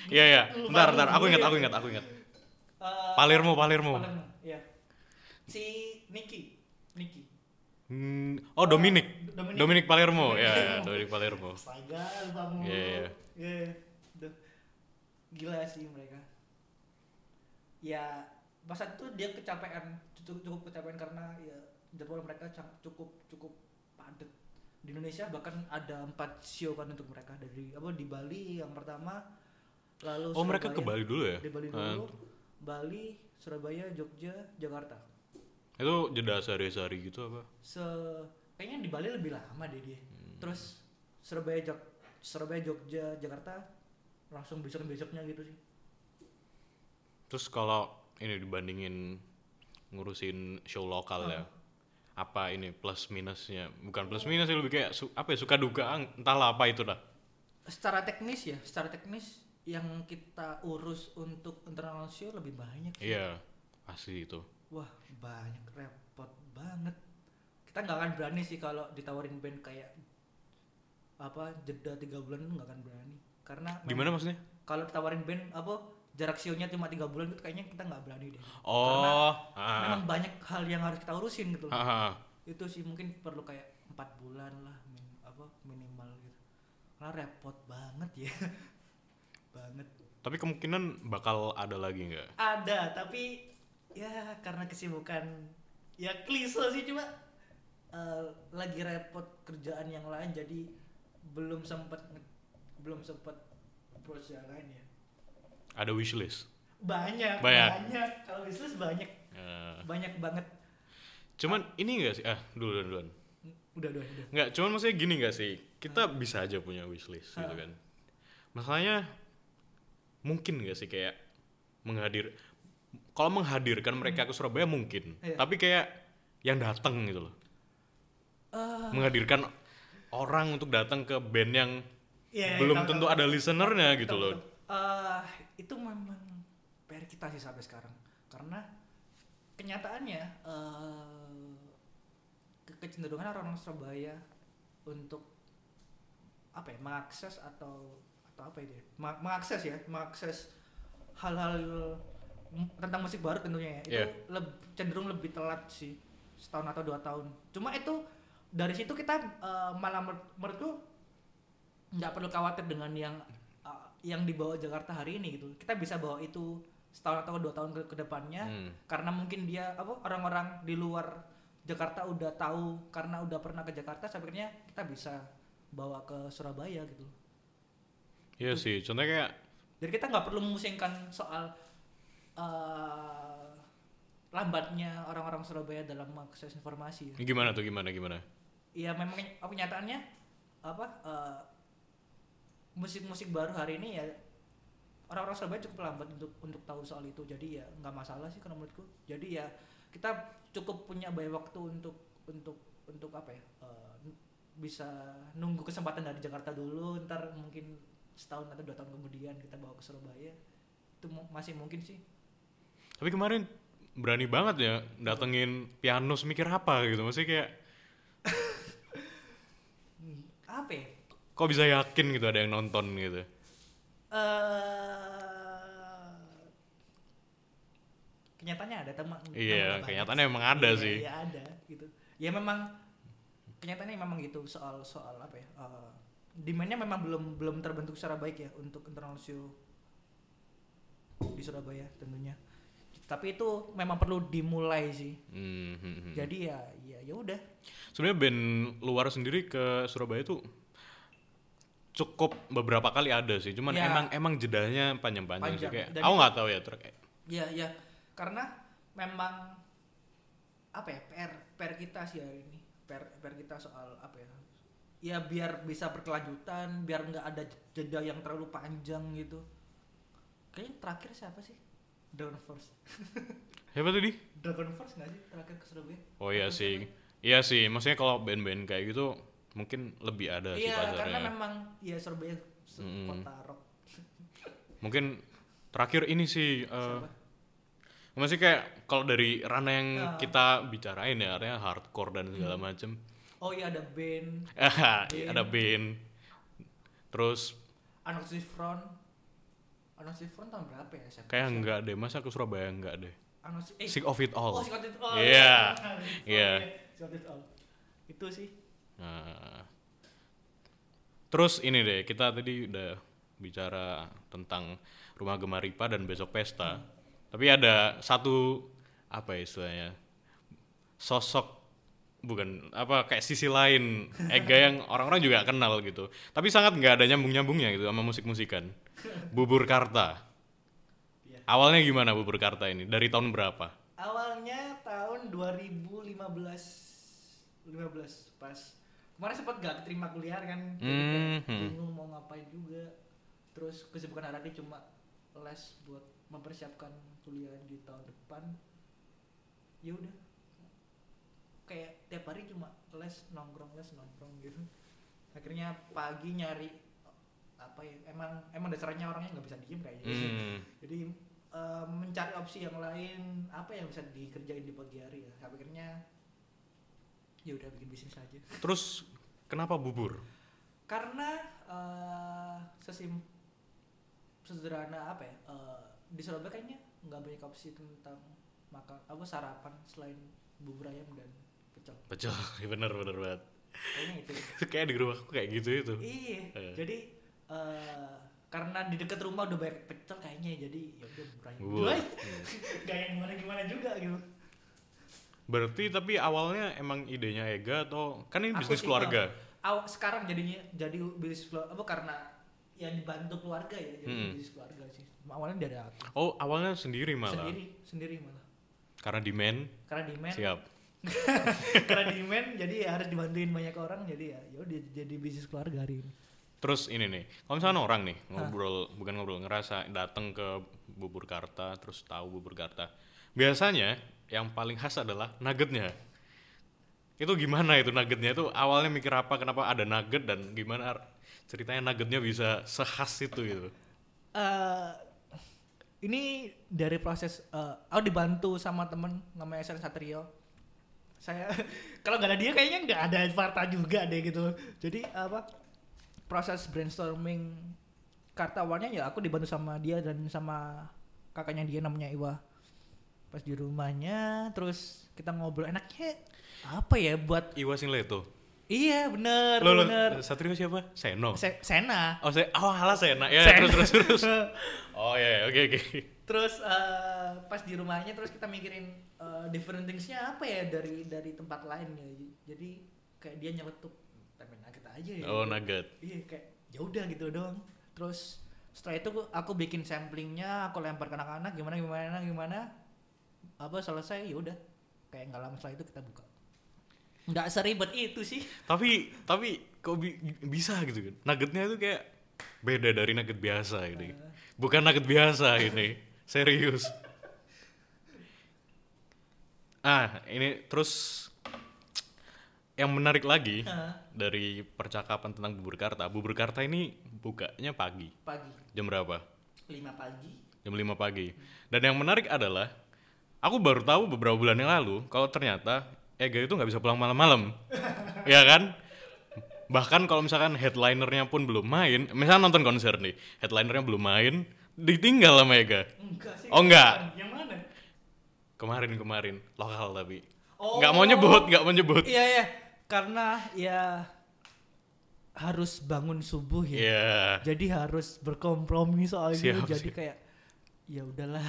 Iya iya. lupa Ntar dulu ntar aku ingat aku ingat aku ingat. Eh, Palermo Palermo. Palermo, iya si Niki Niki Hmm, oh Dominic. Dominic. Dominic Palermo. Ya. [LAUGHS] Dominic Palermo. Astaga, lupa mulu. Iya, iya. Iya. Gila sih mereka. Ya, masa itu dia kecapean, cukup, cukup kecapean karena ya jadwal mereka cukup cukup padat. Di Indonesia bahkan ada empat show kan untuk mereka dari apa di Bali yang pertama, lalu Oh mereka ke Surabaya- Bali dulu ya? Di Bali Ah, dulu, Bali, Surabaya, Jogja, Jakarta. itu jeda sehari-hari gitu apa? se kayaknya di Bali lebih lama deh dia. Hmm. Terus Surabaya Jog Surabaya Jogja Jakarta langsung besok besoknya gitu sih. Terus kalau ini dibandingin ngurusin show lokal ya, apa ini plus minusnya? Bukan plus minus sih lebih kayak su- apa ya suka duka entahlah apa itu dah. Secara teknis ya, secara teknis yang kita urus untuk internal show lebih banyak sih. Iya, pasti itu. Wah, banyak repot banget. Kita nggak akan berani sih kalau ditawarin band kayak apa jeda tiga bulan itu nggak akan berani karena Gimana maksudnya? kalau ditawarin band apa jarak sionya cuma tiga bulan itu kayaknya kita nggak berani deh Oh, banyak hal yang harus kita urusin gitu loh. ah, ah. itu sih mungkin perlu kayak empat bulan lah min- apa minimal gitu karena repot banget ya [LAUGHS] banget Tapi kemungkinan bakal ada lagi nggak? ada tapi ya karena kesibukan ya klise sih cuma eh, lagi repot kerjaan yang lain jadi belum sempat belum sempat approach yang lain ya Ada wishlist. banyak Banyak. banyak kalau bisnis banyak Ya. banyak banget Cuman ini enggak sih? Ah, duluan duluan. udah udah udah Enggak, cuman maksudnya gini enggak sih? Kita bisa aja punya wishlist gitu Ah. kan. Masalahnya mungkin enggak sih kayak menghadir kalau menghadirkan mereka ke Surabaya mungkin. Iya. Tapi kayak yang datang gitu loh. Eh, Menghadirkan orang untuk datang ke band yang Iya, belum tahu, tentu tahu, ada tahu. listenernya gitu Tahu, loh. tahu. Eh, itu memang PR kita sih sampai sekarang karena kenyataannya ke- kecenderungan orang Surabaya untuk apa ya mengakses atau atau apa itu ya? Mengakses ya mengakses hal-hal tentang musik baru tentunya ya. Itu Iya. leb- cenderung lebih telat sih setahun atau dua tahun. Cuma itu dari situ kita eh, malah menurutku nggak perlu khawatir dengan yang uh, yang dibawa Jakarta hari ini gitu. Kita bisa bawa itu setahun atau dua tahun ke, ke depannya Hmm. karena mungkin dia apa orang-orang di luar Jakarta udah tahu karena udah pernah ke Jakarta sebenarnya kita bisa bawa ke Surabaya gitu Iya sih, contohnya kayak jadi kita nggak perlu memusingkan soal uh, lambatnya orang-orang Surabaya dalam mengakses informasi ya. gimana tuh gimana gimana? Iya memang apa kenyataannya apa eh, musik-musik baru hari ini ya orang-orang Surabaya cukup lambat untuk untuk tahu soal itu jadi ya nggak masalah sih kalau menurutku jadi ya kita cukup punya banyak waktu untuk untuk untuk apa ya eh, bisa nunggu kesempatan dari Jakarta dulu ntar mungkin setahun atau dua tahun kemudian kita bawa ke Surabaya itu mu- masih mungkin sih Tapi kemarin berani banget ya datengin pianus mikir apa gitu. Maksudnya kayak [LAUGHS] Apa ya? kok bisa yakin gitu ada yang nonton gitu. eh kenyataannya ada teman Iya, kenyataannya banget. emang ada Iya, sih. Iya ada gitu. Ya memang kenyataannya memang gitu soal soal apa ya? eh, demandnya memang belum belum terbentuk secara baik ya untuk internal show di Surabaya tentunya. Tapi itu memang perlu dimulai sih. Hmm, hmm, hmm. Jadi ya ya ya udah. Sebenarnya band luar sendiri ke Surabaya tuh cukup beberapa kali ada sih. Cuman Ya. emang emang jedanya panjang-panjang sih kayak. Aku nggak tahu ya truk. Ya ya karena memang apa ya PR PR kita sih hari ini PR PR kita soal apa ya ya biar bisa berkelanjutan biar nggak ada jeda yang terlalu panjang gitu kayaknya terakhir siapa sih Dragon Force [LAUGHS] Siapa tadi? Dragon Force nggak sih terakhir ke Surabaya Oh iya Dragon sih. Force Iya sih, maksudnya kalau band-band kayak gitu mungkin lebih ada kan? sih iya karena pasarnya. memang ya Surabaya kota rock Mungkin terakhir ini sih Siapa? Masih kayak kalau dari ranah yang Ah. kita bicarain ya, artinya hardcore dan segala Hmm. macem oh iya ada band [LAUGHS] Iya, ada band. Terus Anoxy Front Anoxy Front tahun berapa ya SMP? kayak enggak deh, masa ke Surabaya enggak deh. Anoxy eh Sick of it all. Oh, Scott It All. Iya. [LAUGHS] Iya. Iya. Scott It All. Itu sih. Nah, terus ini deh, kita tadi udah bicara tentang rumah Gemaripa dan besok pesta. Tapi ada satu apa ya istilahnya sosok bukan apa kayak sisi lain Ega yang orang-orang juga kenal gitu. Tapi sangat nggak ada nyambung-nyambungnya gitu sama musik-musikan. Bubur Karta. Awalnya gimana Bubur Karta ini? Dari tahun berapa? Awalnya tahun 2015 15 pas kemarin sempat gak keterima kuliah kan jadi kayak Mhm. bingung mau ngapain juga terus kesibukan hari ini cuma les buat mempersiapkan kuliah di tahun depan ya udah. Kayak tiap hari cuma les nongkrong les nongkrong gitu. Akhirnya pagi nyari apa ya emang emang dasarnya orangnya nggak bisa diem kayaknya. Hmm. jadi eh, mencari opsi yang lain apa yang bisa dikerjain di pagi hari ya. Akhirnya ya udah bikin bisnis aja. Terus kenapa bubur? karena eh, sesim sederhana apa ya eh, di Surabaya kayaknya nggak banyak opsi tentang makan apa sarapan selain bubur ayam dan pecel Pecel, [LAUGHS] bener bener banget. kayaknya itu [LAUGHS] kayak di rumahku kayak gitu itu. iya Eh. jadi eh, karena di dekat rumah udah banyak pecel kayaknya jadi ya udah bubur ayam Bubur. Hmm. [LAUGHS] gak yang gimana gimana juga gitu Berarti tapi awalnya emang idenya Ega atau kan ini Aku bisnis keluarga. Aw, sekarang jadinya jadi bisnis keluarga apa karena yang dibantu keluarga ya jadi Hmm. bisnis keluarga sih awalnya dari aku Oh, awalnya sendiri malah. sendiri sendiri malah Karena demand. karena demand Siap. [LAUGHS] karena demand jadi ya harus dibantuin banyak orang jadi ya ya udah jadi bisnis keluarga hari ini Terus ini nih, kalau misalnya orang nih ngobrol, bukan ngobrol, ngerasa datang ke Bubur Karta, terus tahu Bubur Karta. Biasanya yang paling khas adalah nuggetnya. Itu gimana itu nuggetnya? Itu awalnya mikir apa, kenapa ada nugget dan gimana ceritanya nuggetnya bisa sekhas itu gitu. Eh, ini dari proses eh, aku dibantu sama temen namanya Sen Satrio saya [LAUGHS] kalau nggak ada dia kayaknya nggak ada Farta juga deh gitu jadi apa proses brainstorming karta awalnya ya aku dibantu sama dia dan sama kakaknya dia namanya Iwa pas di rumahnya terus kita ngobrol enaknya apa ya buat Iwa Sinleto. Iya bener Lo, lo, bener Satrio siapa? Seno. Se- Sena Oh, saya, oh Sena. Ya, Sena. terus terus terus. [LAUGHS] Oh ya, ya, oke oke. terus eh, pas di rumahnya terus kita mikirin eh, different things-nya apa ya dari dari tempat lain ya jadi kayak dia nyeletuk tapi nugget aja ya Oh, nugget. iya kayak ya udah gitu doang terus setelah itu aku bikin samplingnya aku lempar ke anak-anak gimana gimana gimana apa selesai ya udah kayak nggak lama setelah itu kita buka nggak seribet itu sih Tapi tapi kok bi- bisa gitu kan? Nuggetnya itu kayak beda dari nugget biasa ini. Bukan nugget biasa ini. Serius. Ah, ini terus yang menarik lagi Hah, dari percakapan tentang bubur karta. Bubur karta ini bukanya pagi. pagi Jam berapa? 5 pagi Jam 5 pagi. Dan yang menarik adalah aku baru tahu beberapa bulan yang lalu kalau ternyata Ega itu nggak bisa pulang malam-malam [LAUGHS] ya kan bahkan kalau misalkan headlinernya pun belum main misalnya nonton konser nih headlinernya belum main ditinggal sama Ega Enggak sih. Oh, enggak. Yang mana? kemarin-kemarin lokal tapi Oh. nggak mau nyebut nggak mau nyebut Iya iya, karena ya harus bangun subuh ya. Iya. Jadi harus berkompromi soal. Siap, Jadi siap. kayak ya udahlah.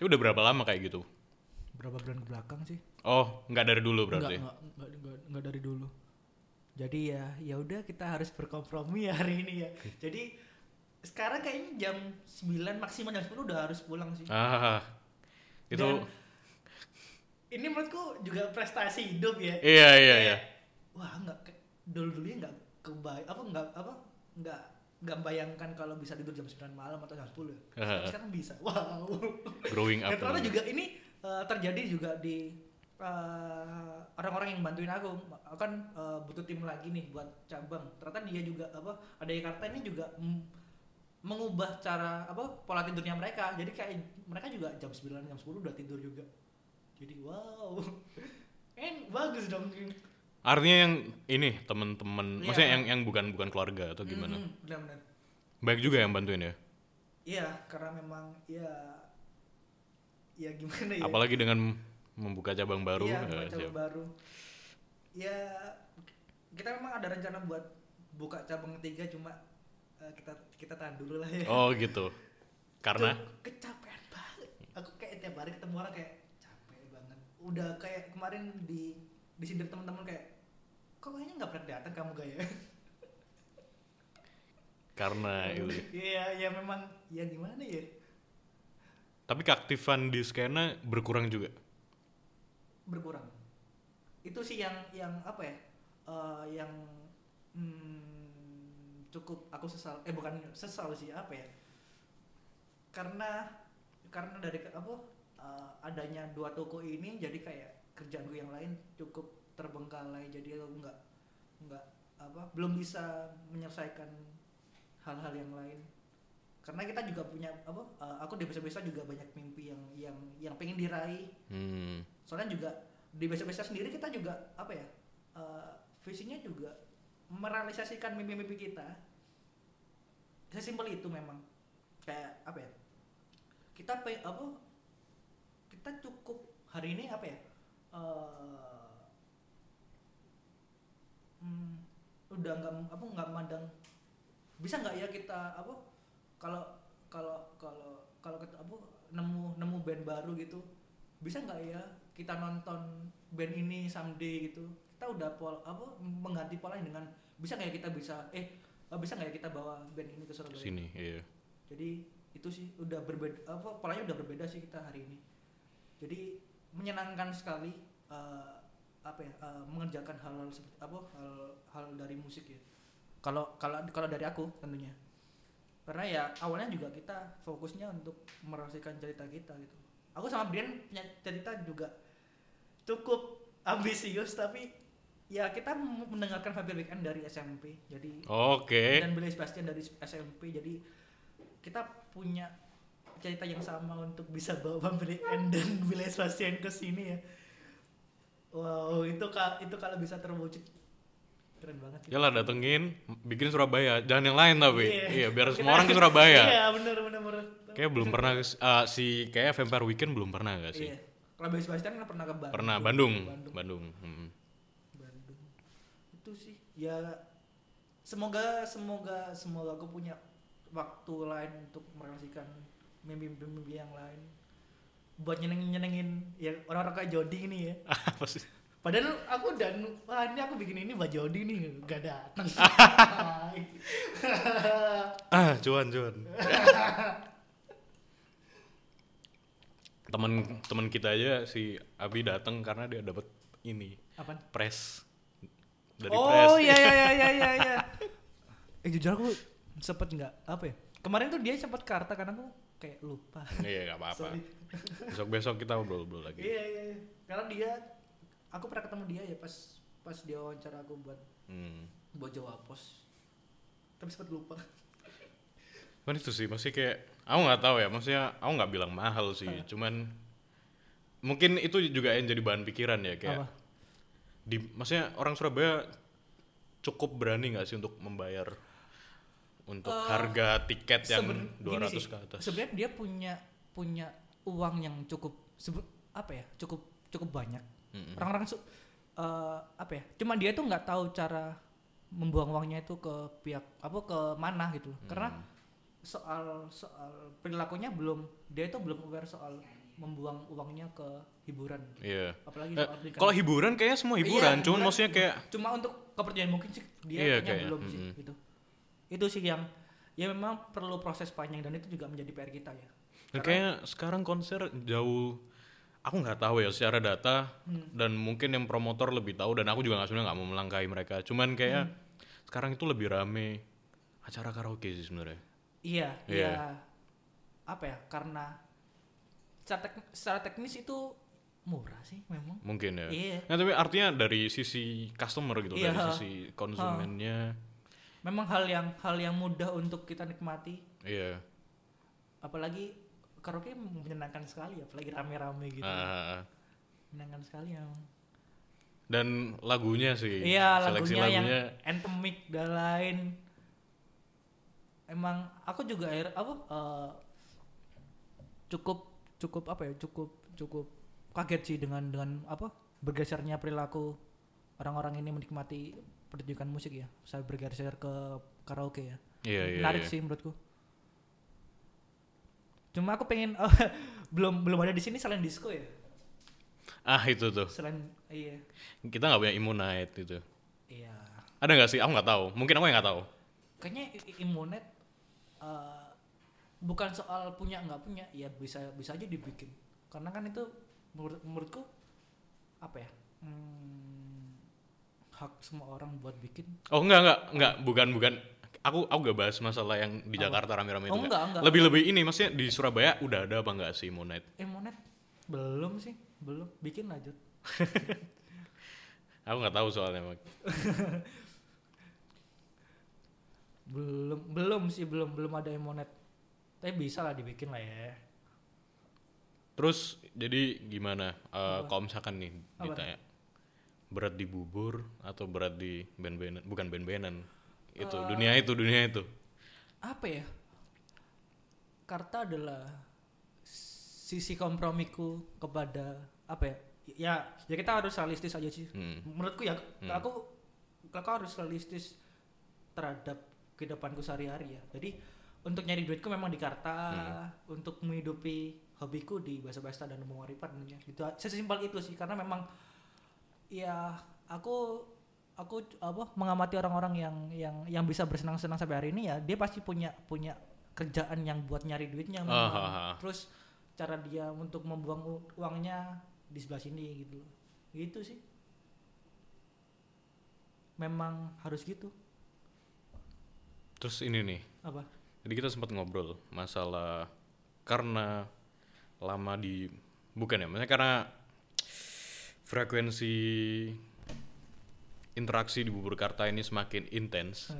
itu udah berapa lama kayak gitu Berapa bulan ke belakang sih? Oh nggak dari dulu berarti enggak, enggak, enggak, enggak dari dulu. Jadi ya ya udah kita harus berkompromi [LAUGHS] hari ini ya. Jadi sekarang kayaknya jam 9 maksimal jam 10 udah harus pulang sih. ah itu Dan ini menurutku juga prestasi hidup ya. iya iya iya Kayak, Wah, enggak dulu dulunya enggak kebay apa enggak apa enggak enggak bayangkan kalau bisa tidur jam 9 malam atau jam 10 ya. Sekarang, sekarang bisa. [LAUGHS] Wow. growing up Dan ternyata juga ini eh, terjadi juga di eh, orang-orang yang bantuin aku. Aku kan eh, butuh tim lagi nih buat cabang. Ternyata dia juga apa ada Jakarta ini juga mm, mengubah cara apa pola tidurnya mereka. Jadi kayak mereka juga jam 9 jam 10 udah tidur juga. Jadi wow. [LAUGHS] Kan bagus dong. artinya yang ini temen-temen Iya. maksudnya yang yang bukan bukan keluarga atau gimana Hmm, benar-benar. baik juga yang bantuin ya Iya, karena memang ya ya gimana ya? apalagi dengan membuka cabang baru Iya, eh, buka siap. cabang baru. Ya kita memang ada rencana buat buka cabang ketiga cuma eh, kita kita tahan dulu lah ya. oh gitu karena Tuh, kecapean banget. Aku kayak tiap hari ketemu orang kayak capek banget. Udah kayak kemarin di disindir teman-teman kayak kok kayaknya nggak pernah datang kamu gaya. karena [LAUGHS] itu Iya, ya memang ya gimana ya? tapi keaktifan di skena berkurang juga berkurang. Itu sih yang yang apa ya eh, yang hmm, cukup aku sesal eh bukan sesal sih apa ya. Karena karena dari apa eh, adanya dua toko ini jadi kayak kerjaanku yang lain cukup terbengkalai jadi aku nggak nggak apa belum bisa menyelesaikan hal-hal yang lain karena kita juga punya apa eh, aku di besok-besok juga banyak mimpi yang yang yang pengen diraih. Hmm. soalnya juga di besok-besok sendiri kita juga apa ya eh, visinya juga merealisasikan mimpi-mimpi kita. Sesimpel itu memang. Kayak apa ya kita pe apa kita cukup hari ini apa ya eh, hmm, udah nggak apa nggak mandang. Bisa nggak ya kita apa kalau kalau kalau kalau apa nemu nemu band baru gitu bisa nggak ya kita nonton band ini someday gitu? Kita udah pol apa mengganti polanya dengan bisa nggak ya kita bisa eh bisa nggak ya kita bawa band ini ke Surabaya? Sini iya. Jadi itu sih udah berbeda apa polanya udah berbeda sih kita hari ini. Jadi menyenangkan sekali eh, apa ya eh, mengerjakan hal-hal seperti apa hal hal dari musik ya. Kalau kalau kalau dari aku tentunya karena ya awalnya juga kita fokusnya untuk merahasiakan cerita kita gitu. Aku sama Brian punya cerita juga cukup ambisius tapi ya kita mendengarkan Vampire Weekend dari SMP jadi oke. dan Blaise Bastian dari SMP jadi kita punya cerita yang sama untuk bisa bawa Vampire Weekend dan Blaise Bastian ke sini ya. Wow itu itu kalau bisa terwujud keren banget sih. Yalah datengin bikin Surabaya. Jangan yang lain tapi. Iya, biar [LAUGHS] semua orang ke Surabaya. iya [LAUGHS] bener bener bener. Kayak belum pernah ah, si kayak Vampire Weekend belum pernah gak sih? Iya. Kalau Blaise Bastian kan pernah ke Bandung. Pernah Bandung. Bandung. Bandung hmm. Bandung. Itu sih ya semoga semoga semoga aku punya waktu lain untuk merealisasikan mimpi-mimpi yang lain. Buat nyenengin nyenengin ya orang-orang kayak Jody ini ya. [LAUGHS] Apa sih padahal aku dan wah ini aku bikin ini buat Jody nih gak datang [LAUGHS] ah cuan cuan. Temen temen kita aja si Abi datang karena dia dapat ini apa? press. Dari press. oh iya iya iya iya iya iya. [LAUGHS] Eh jujur aku sempet nggak apa ya kemarin tuh dia sempet karta karena aku kayak lupa. Iya gak apa-apa. [LAUGHS] Sorry. besok besok kita ngobrol-ngobrol lagi. Iya iya iya. Karena dia aku pernah ketemu dia ya pas pas dia wawancara aku buat hmm. buat Jawa Pos. Tapi sempat lupa. Kan itu sih masih kayak aku nggak tahu ya maksudnya aku nggak bilang mahal sih cuman mungkin itu juga yang jadi bahan pikiran ya kayak Apa? di maksudnya orang Surabaya cukup berani nggak sih untuk membayar untuk Eh, harga tiket yang Seben- gini 200 sih, ke atas. Sebenarnya dia punya punya uang yang cukup apa ya? Cukup cukup banyak. Orang-orang su- eh, apa ya? Cuma dia tuh nggak tahu cara membuang uangnya itu ke pihak apa ke mana gitu. Hmm. Karena soal soal perilakunya belum dia itu belum aware soal membuang uangnya ke hiburan. Iya. Apalagi Eh, soal kalau hiburan kayaknya semua hiburan, Iya, cuman hiburan. maksudnya kayak cuma untuk kepercayaan mungkin sih dia Iya, kayaknya kayak, belum sih mm-mm. gitu. Itu sih yang ya memang perlu proses panjang dan itu juga menjadi PR kita ya. Dan kayaknya sekarang konser jauh aku nggak tahu ya secara data Hmm. dan mungkin yang promotor lebih tahu dan aku juga nggak sebenarnya nggak mau melangkahi mereka cuman kayak Hmm. sekarang itu lebih rame acara karaoke sih sebenarnya Iya, Iya. iya. Apa ya? Karena secara, tek- secara teknis itu murah sih memang. mungkin ya Iya. Nah, tapi artinya dari sisi customer gitu Iya. dari sisi konsumennya Memang hal yang hal yang mudah untuk kita nikmati. iya Apalagi karaoke menyenangkan sekali, apalagi rame-rame gitu. Ah, Menyenangkan sekali ya. dan lagunya sih Iya, seleksi lagunya, yang lagunya anthemic dan lain. Emang aku juga air apa eh, cukup cukup apa ya? Cukup cukup kaget sih dengan dengan apa? bergesernya perilaku orang-orang ini menikmati pertunjukan musik ya. Saya bergeser ke karaoke ya. iya iya Menarik iya. sih menurutku. Cuma aku pengen [LAUGHS] belum belum ada di sini selain disco ya. ah itu tuh. Selain iya. kita nggak punya immunite itu Iya. ada nggak sih? Aku nggak tahu. Mungkin aku yang nggak tahu. Kayaknya i- i- imunet eh, bukan soal punya nggak punya. Ya bisa bisa aja dibikin. Karena kan itu menurut menurutku apa ya? Hmm, hak semua orang buat bikin. Oh enggak enggak enggak bukan bukan aku aku gak bahas masalah yang di? Jakarta rame-rame Oh, itu enggak, enggak. Lebih lebih ini maksudnya di Surabaya udah ada apa enggak sih Moonlight? imunet belum sih belum bikin lanjut [LAUGHS] Aku nggak tahu soalnya Mak. [LAUGHS] belum belum sih belum belum ada imunet tapi bisa lah dibikin lah ya Terus jadi gimana eh, Apa? kalau misalkan nih Apa? ditanya berat di bubur atau berat di band-bandan bukan band-bandan itu Eh. dunia itu dunia itu apa ya Karta adalah sisi kompromiku kepada apa ya ya ya kita harus realistis aja sih Hmm. menurutku ya Hmm. aku aku harus realistis terhadap kehidupanku sehari-hari ya jadi untuk nyari duitku memang di Karta Hmm. untuk menghidupi hobiku di bahasa bahasa dan umum waripan ya gitu sesimpel itu sih karena memang ya aku aku apa mengamati orang-orang yang yang yang bisa bersenang-senang sampai hari ini ya dia pasti punya punya kerjaan yang buat nyari duitnya ah, ah. terus cara dia untuk membuang uangnya di sebelah sini gitu gitu sih. Memang harus gitu. Terus ini nih. Apa? Jadi kita sempat ngobrol masalah karena lama di bukan ya maksudnya karena frekuensi interaksi di bubur karta ini semakin intens.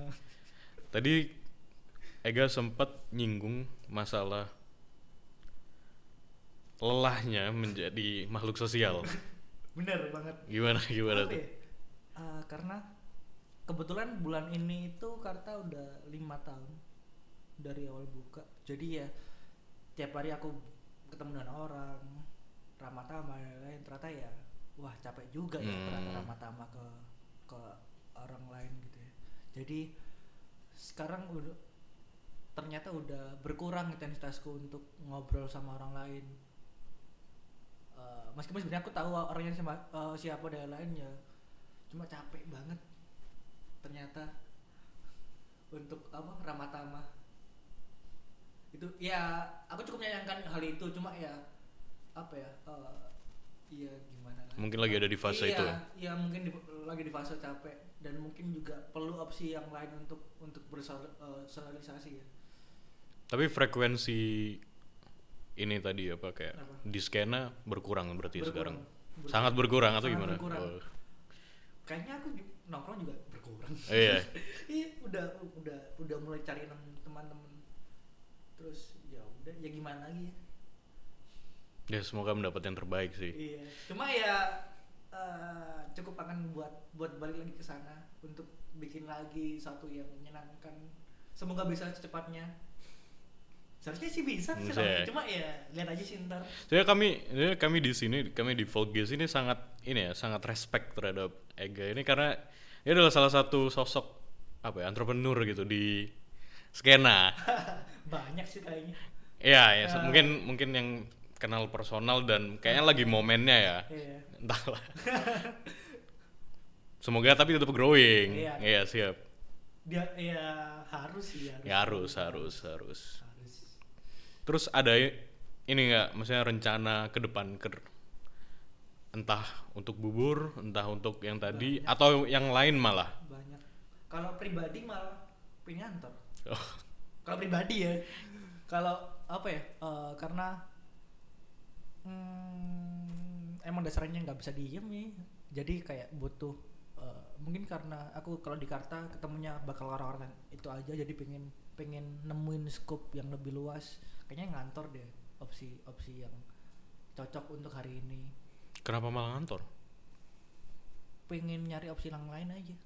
Tadi Ega sempat nyinggung masalah lelahnya menjadi makhluk sosial. [LAUGHS] Bener banget. Gimana gimana Apa tuh? ya? Eh, karena kebetulan bulan ini itu Karta udah lima tahun dari awal buka. Jadi ya tiap hari aku ketemu dengan orang ramah tamah dan lain-lain ternyata ya wah capek juga ya Hmm. ternyata ramah tamah ke ke orang lain gitu ya. Jadi sekarang udah ternyata udah berkurang intensitasku untuk ngobrol sama orang lain. Eh, meskipun sebenarnya aku tahu orangnya eh, siapa dan lain ya cuma capek banget ternyata untuk apa ramah tamah itu ya aku cukup menyayangkan hal itu cuma ya apa ya eh, iya gimana lagi mungkin lagi ada di fase iya, itu ya? iya mungkin di- lagi di fase capek dan mungkin juga perlu opsi yang lain untuk untuk bersosialisasi ya tapi frekuensi ini tadi apa kayak Apa? di skena berkurang berarti sekarang Berkurang. sangat berkurang atau Sangat gimana berkurang. Oh. kayaknya aku nongkrong juga berkurang iya [LAUGHS] iya udah udah udah mulai cari teman-teman terus ya udah ya gimana lagi ya Ya semoga mendapat yang terbaik sih. Iya. Cuma ya eh, cukup akan buat buat balik lagi ke sana untuk bikin lagi satu yang menyenangkan. Semoga bisa secepatnya. Seharusnya sih bisa, sih, ya? cuma ya lihat aja sih ntar. Saya kami ya kami di sini kami di Volgis ini sangat ini ya sangat respect terhadap Ega ini karena dia adalah salah satu sosok apa ya entrepreneur gitu di skena. [LAUGHS] Banyak sih kayaknya. Iya ya se- Ah. mungkin mungkin yang kenal personal dan kayaknya lagi momennya ya. Iya. Entahlah. [LAUGHS] Semoga tapi tetap growing. Iya. Iya siap. Dia ya harus sih harus. Ya harus harus harus. Harus. Terus ada ini nggak, maksudnya rencana ke depan ke entah untuk bubur, entah untuk yang tadi atau yang lain malah. Banyak. Kalau pribadi malah pengen. Oh, Kalau pribadi ya. Kalau apa ya? eh, karena hmm, emang dasarnya nggak bisa diem ya. Jadi kayak butuh eh, mungkin karena aku kalau di Karta ketemunya bakal orang-orang itu aja jadi pengen pengen nemuin scope yang lebih luas. Kayaknya ngantor deh opsi-opsi yang cocok untuk hari ini. kenapa malah ngantor? Pengen nyari opsi yang lain aja.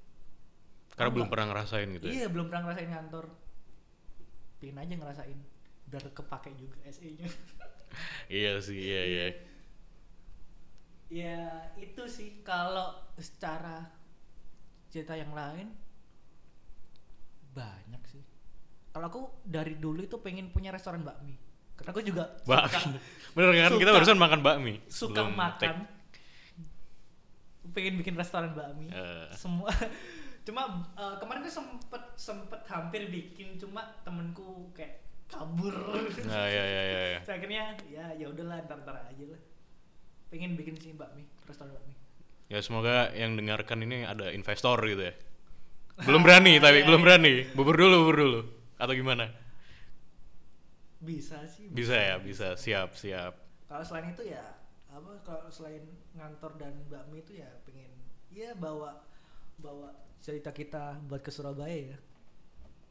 Karena Oh, belum pernah ngerasain gitu ya. Iya belum pernah ngerasain kantor. Pengen aja ngerasain biar kepake juga SE-nya. [LAUGHS] Iya sih, iya iya. ya itu sih kalau secara cerita yang lain banyak sih. Kalau aku dari dulu itu pengen punya restoran bakmi. Karena aku juga Bakmi. suka, Bener kan? Kita barusan makan bakmi. suka sebelum makan. take. Pengen bikin restoran bakmi. Eh. Semua [LAUGHS] cuma eh, kemarin tuh sempet sempet hampir bikin cuma temenku kayak kabur. Nah, ya ya ya. ya. Terus akhirnya ya ya udahlah ntar ntar aja lah pengen bikin sih bakmi restoran bakmi Ya semoga yang dengarkan ini ada investor gitu ya. [LAUGHS] Belum berani tapi Iya, belum iya. berani. Bubur dulu, bubur dulu. Atau gimana? bisa sih Bisa ya, bisa. Siap, siap. kalau selain itu ya apa kalau selain ngantor dan bakmi itu ya pengen ya bawa bawa cerita kita buat ke Surabaya ya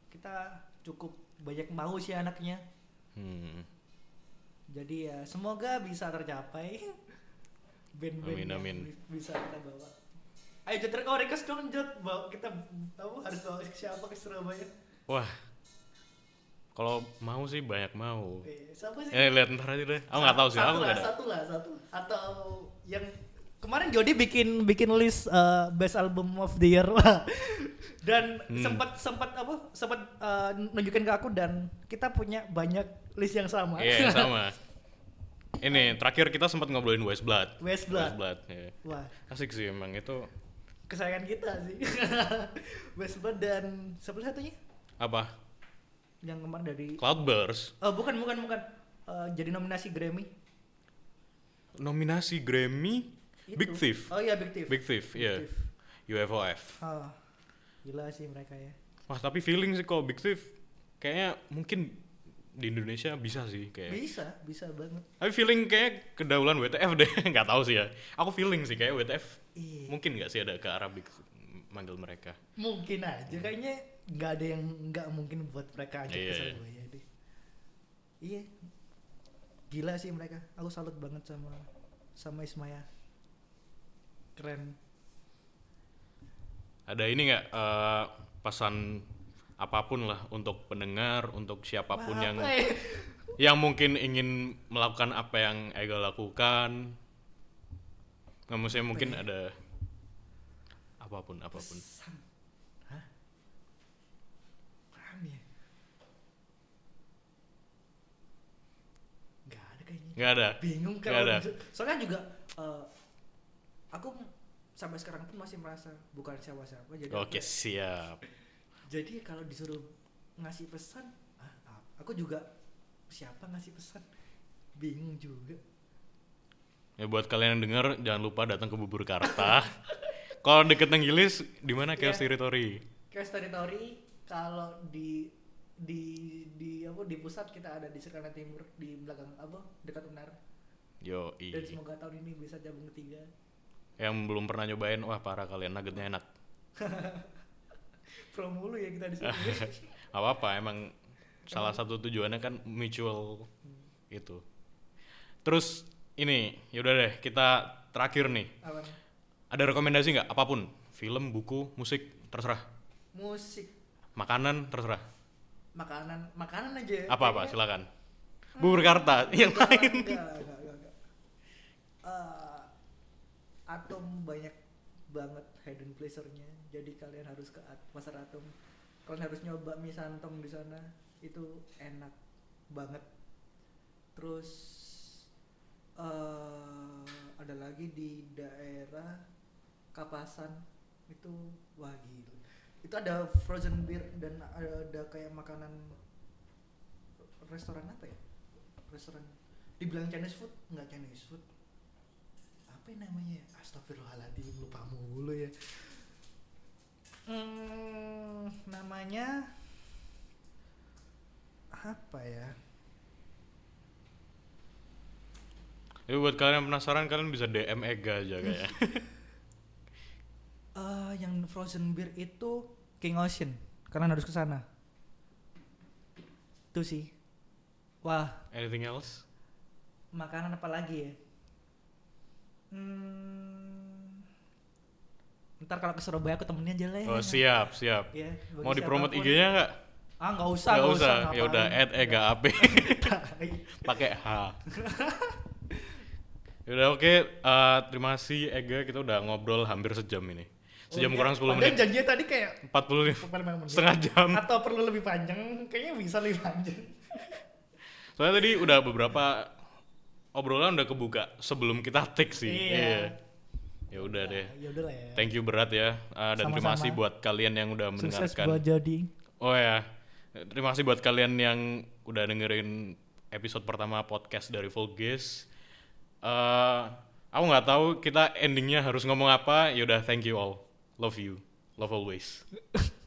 kita cukup banyak mau sih anaknya Hmm. jadi ya semoga bisa tercapai [LAUGHS] band-band Amin, yang amin. bi- bisa kita bawa ayo Jod kau request dong Jod bawa kita tahu harus bawa siapa ke Surabaya Wah. Kalau mau sih banyak mau. Eh, siapa sih Eh lihat ntar aja deh. Aku nggak tahu sih, satu aku lah, satu lah satu atau yang kemarin Jody bikin bikin list uh, best album of the year [LAUGHS] dan Hmm. sempat sempat apa sempat uh, nunjukin ke aku dan kita punya banyak list yang sama Iya, sama. [LAUGHS] Ini terakhir kita sempat ngobrolin West Blood. West Blood. West Blood. iya. wah Asik sih emang itu kesayangan kita sih [LAUGHS] West Blood dan satu satunya apa? yang kemarin dari Cloudburst. oh bukan bukan bukan Uh, jadi nominasi Grammy Nominasi Grammy Itu. Big Thief. oh iya Big Thief Big Thief, iya. Thief. UFOF. oh gila sih mereka ya Wah, tapi feeling sih kok Big Thief kayaknya mungkin di Indonesia bisa sih kayak. bisa bisa banget Tapi feeling kayak kedaulan WTF deh, [LAUGHS] nggak tahu sih ya. Aku feeling sih kayak WTF Iya. mungkin nggak sih ada ke arah Big Thief manggil mereka. mungkin aja kayaknya nggak ada yang nggak mungkin buat mereka aja Iya, iya. Surabaya deh iya gila sih mereka aku salut banget sama sama Ismaya keren Ada ini nggak eh, pesan apa pun lah untuk pendengar, untuk siapa pun Wah, yang ya? [LAUGHS] yang mungkin ingin melakukan apa yang Ega lakukan. Nggak maksudnya mungkin ya? ada apa pun apa pun. Pesan. Hah? Ya? Nggak ada kayaknya. Nggak ada. Bingung ada. disu- soalnya juga eh, aku sampai sekarang pun masih merasa bukan siapa-siapa jadi Oke aku- siap. jadi kalau disuruh ngasih pesan ah, ah, aku juga siapa ngasih pesan bingung juga Ya buat kalian yang dengar jangan lupa datang ke Bubur Karta. [LAUGHS] Kalau deket Nenggilis di mana Chaos Iya. Territory? Chaos Territory kalau di di di apa di pusat kita ada di Sekana Timur di belakang apa dekat Unar Yo dan semoga tahun ini bisa jabung ketiga Yang belum pernah nyobain, wah parah kalian nuggetnya enak. [LAUGHS] pro mulu ya kita di sini [LAUGHS] Gak apa-apa, emang salah satu tujuannya kan mutual itu. Terus ini yaudah deh kita terakhir nih. Apa? Ada rekomendasi nggak apa pun? Film, buku, musik, terserah. Musik, Makanan, terserah. makanan, makanan aja. Apa apa Kayaknya- silakan. Bubur Karta yang lain. Enggak, enggak, enggak, enggak. Eh, atom banyak banget hidden pleasure-nya. Jadi kalian harus ke at- pasar atom. Kalian harus nyoba mie santong di sana. Itu enak banget. Terus eh ada lagi di daerah Kapasan itu wah gila. Itu ada frozen beer dan ada kayak makanan restoran apa ya? restoran dibilang Chinese food nggak Chinese food apa namanya? Astagfirullahaladzim lupa mulu ya. Hmm, namanya apa ya? Jadi buat kalian yang penasaran kalian bisa DM Ega aja kayak. [LAUGHS] Eh, yang frozen beer itu King Ocean karena harus ke sana. Itu sih. Wah. Anything else? makanan apa lagi ya hmm, ntar kalau ke Surabaya aku temenin aja lah ya Oh siap siap. Ya, Mau dipromot. IG-nya nggak? Ah nggak usah, Nggak usah. ngapain. Ya udah add Ega AP [LAUGHS] pakai H. [LAUGHS] Yaudah oke, Eh, terima kasih Ega kita udah ngobrol hampir sejam ini. Sejam Oh, kurang iya. 10 Padahal menit. janjinya tadi kayak 40 nih. 45 menit. Setengah jam. Atau perlu lebih panjang? Kayaknya bisa lebih panjang. Soalnya tadi udah beberapa obrolan udah kebuka sebelum kita take sih. Iya. Ya udah deh. Ya udah lah ya. Thank you berat ya. Uh, dan terima Sama-sama. kasih buat kalian yang udah Sukses mendengarkan. buat jadi. Oh ya. Terima kasih buat kalian yang udah dengerin episode pertama podcast dari Volges. Eh, aku nggak tahu kita endingnya harus ngomong apa. Yaudah, thank you all. Love you. Love always. [LAUGHS]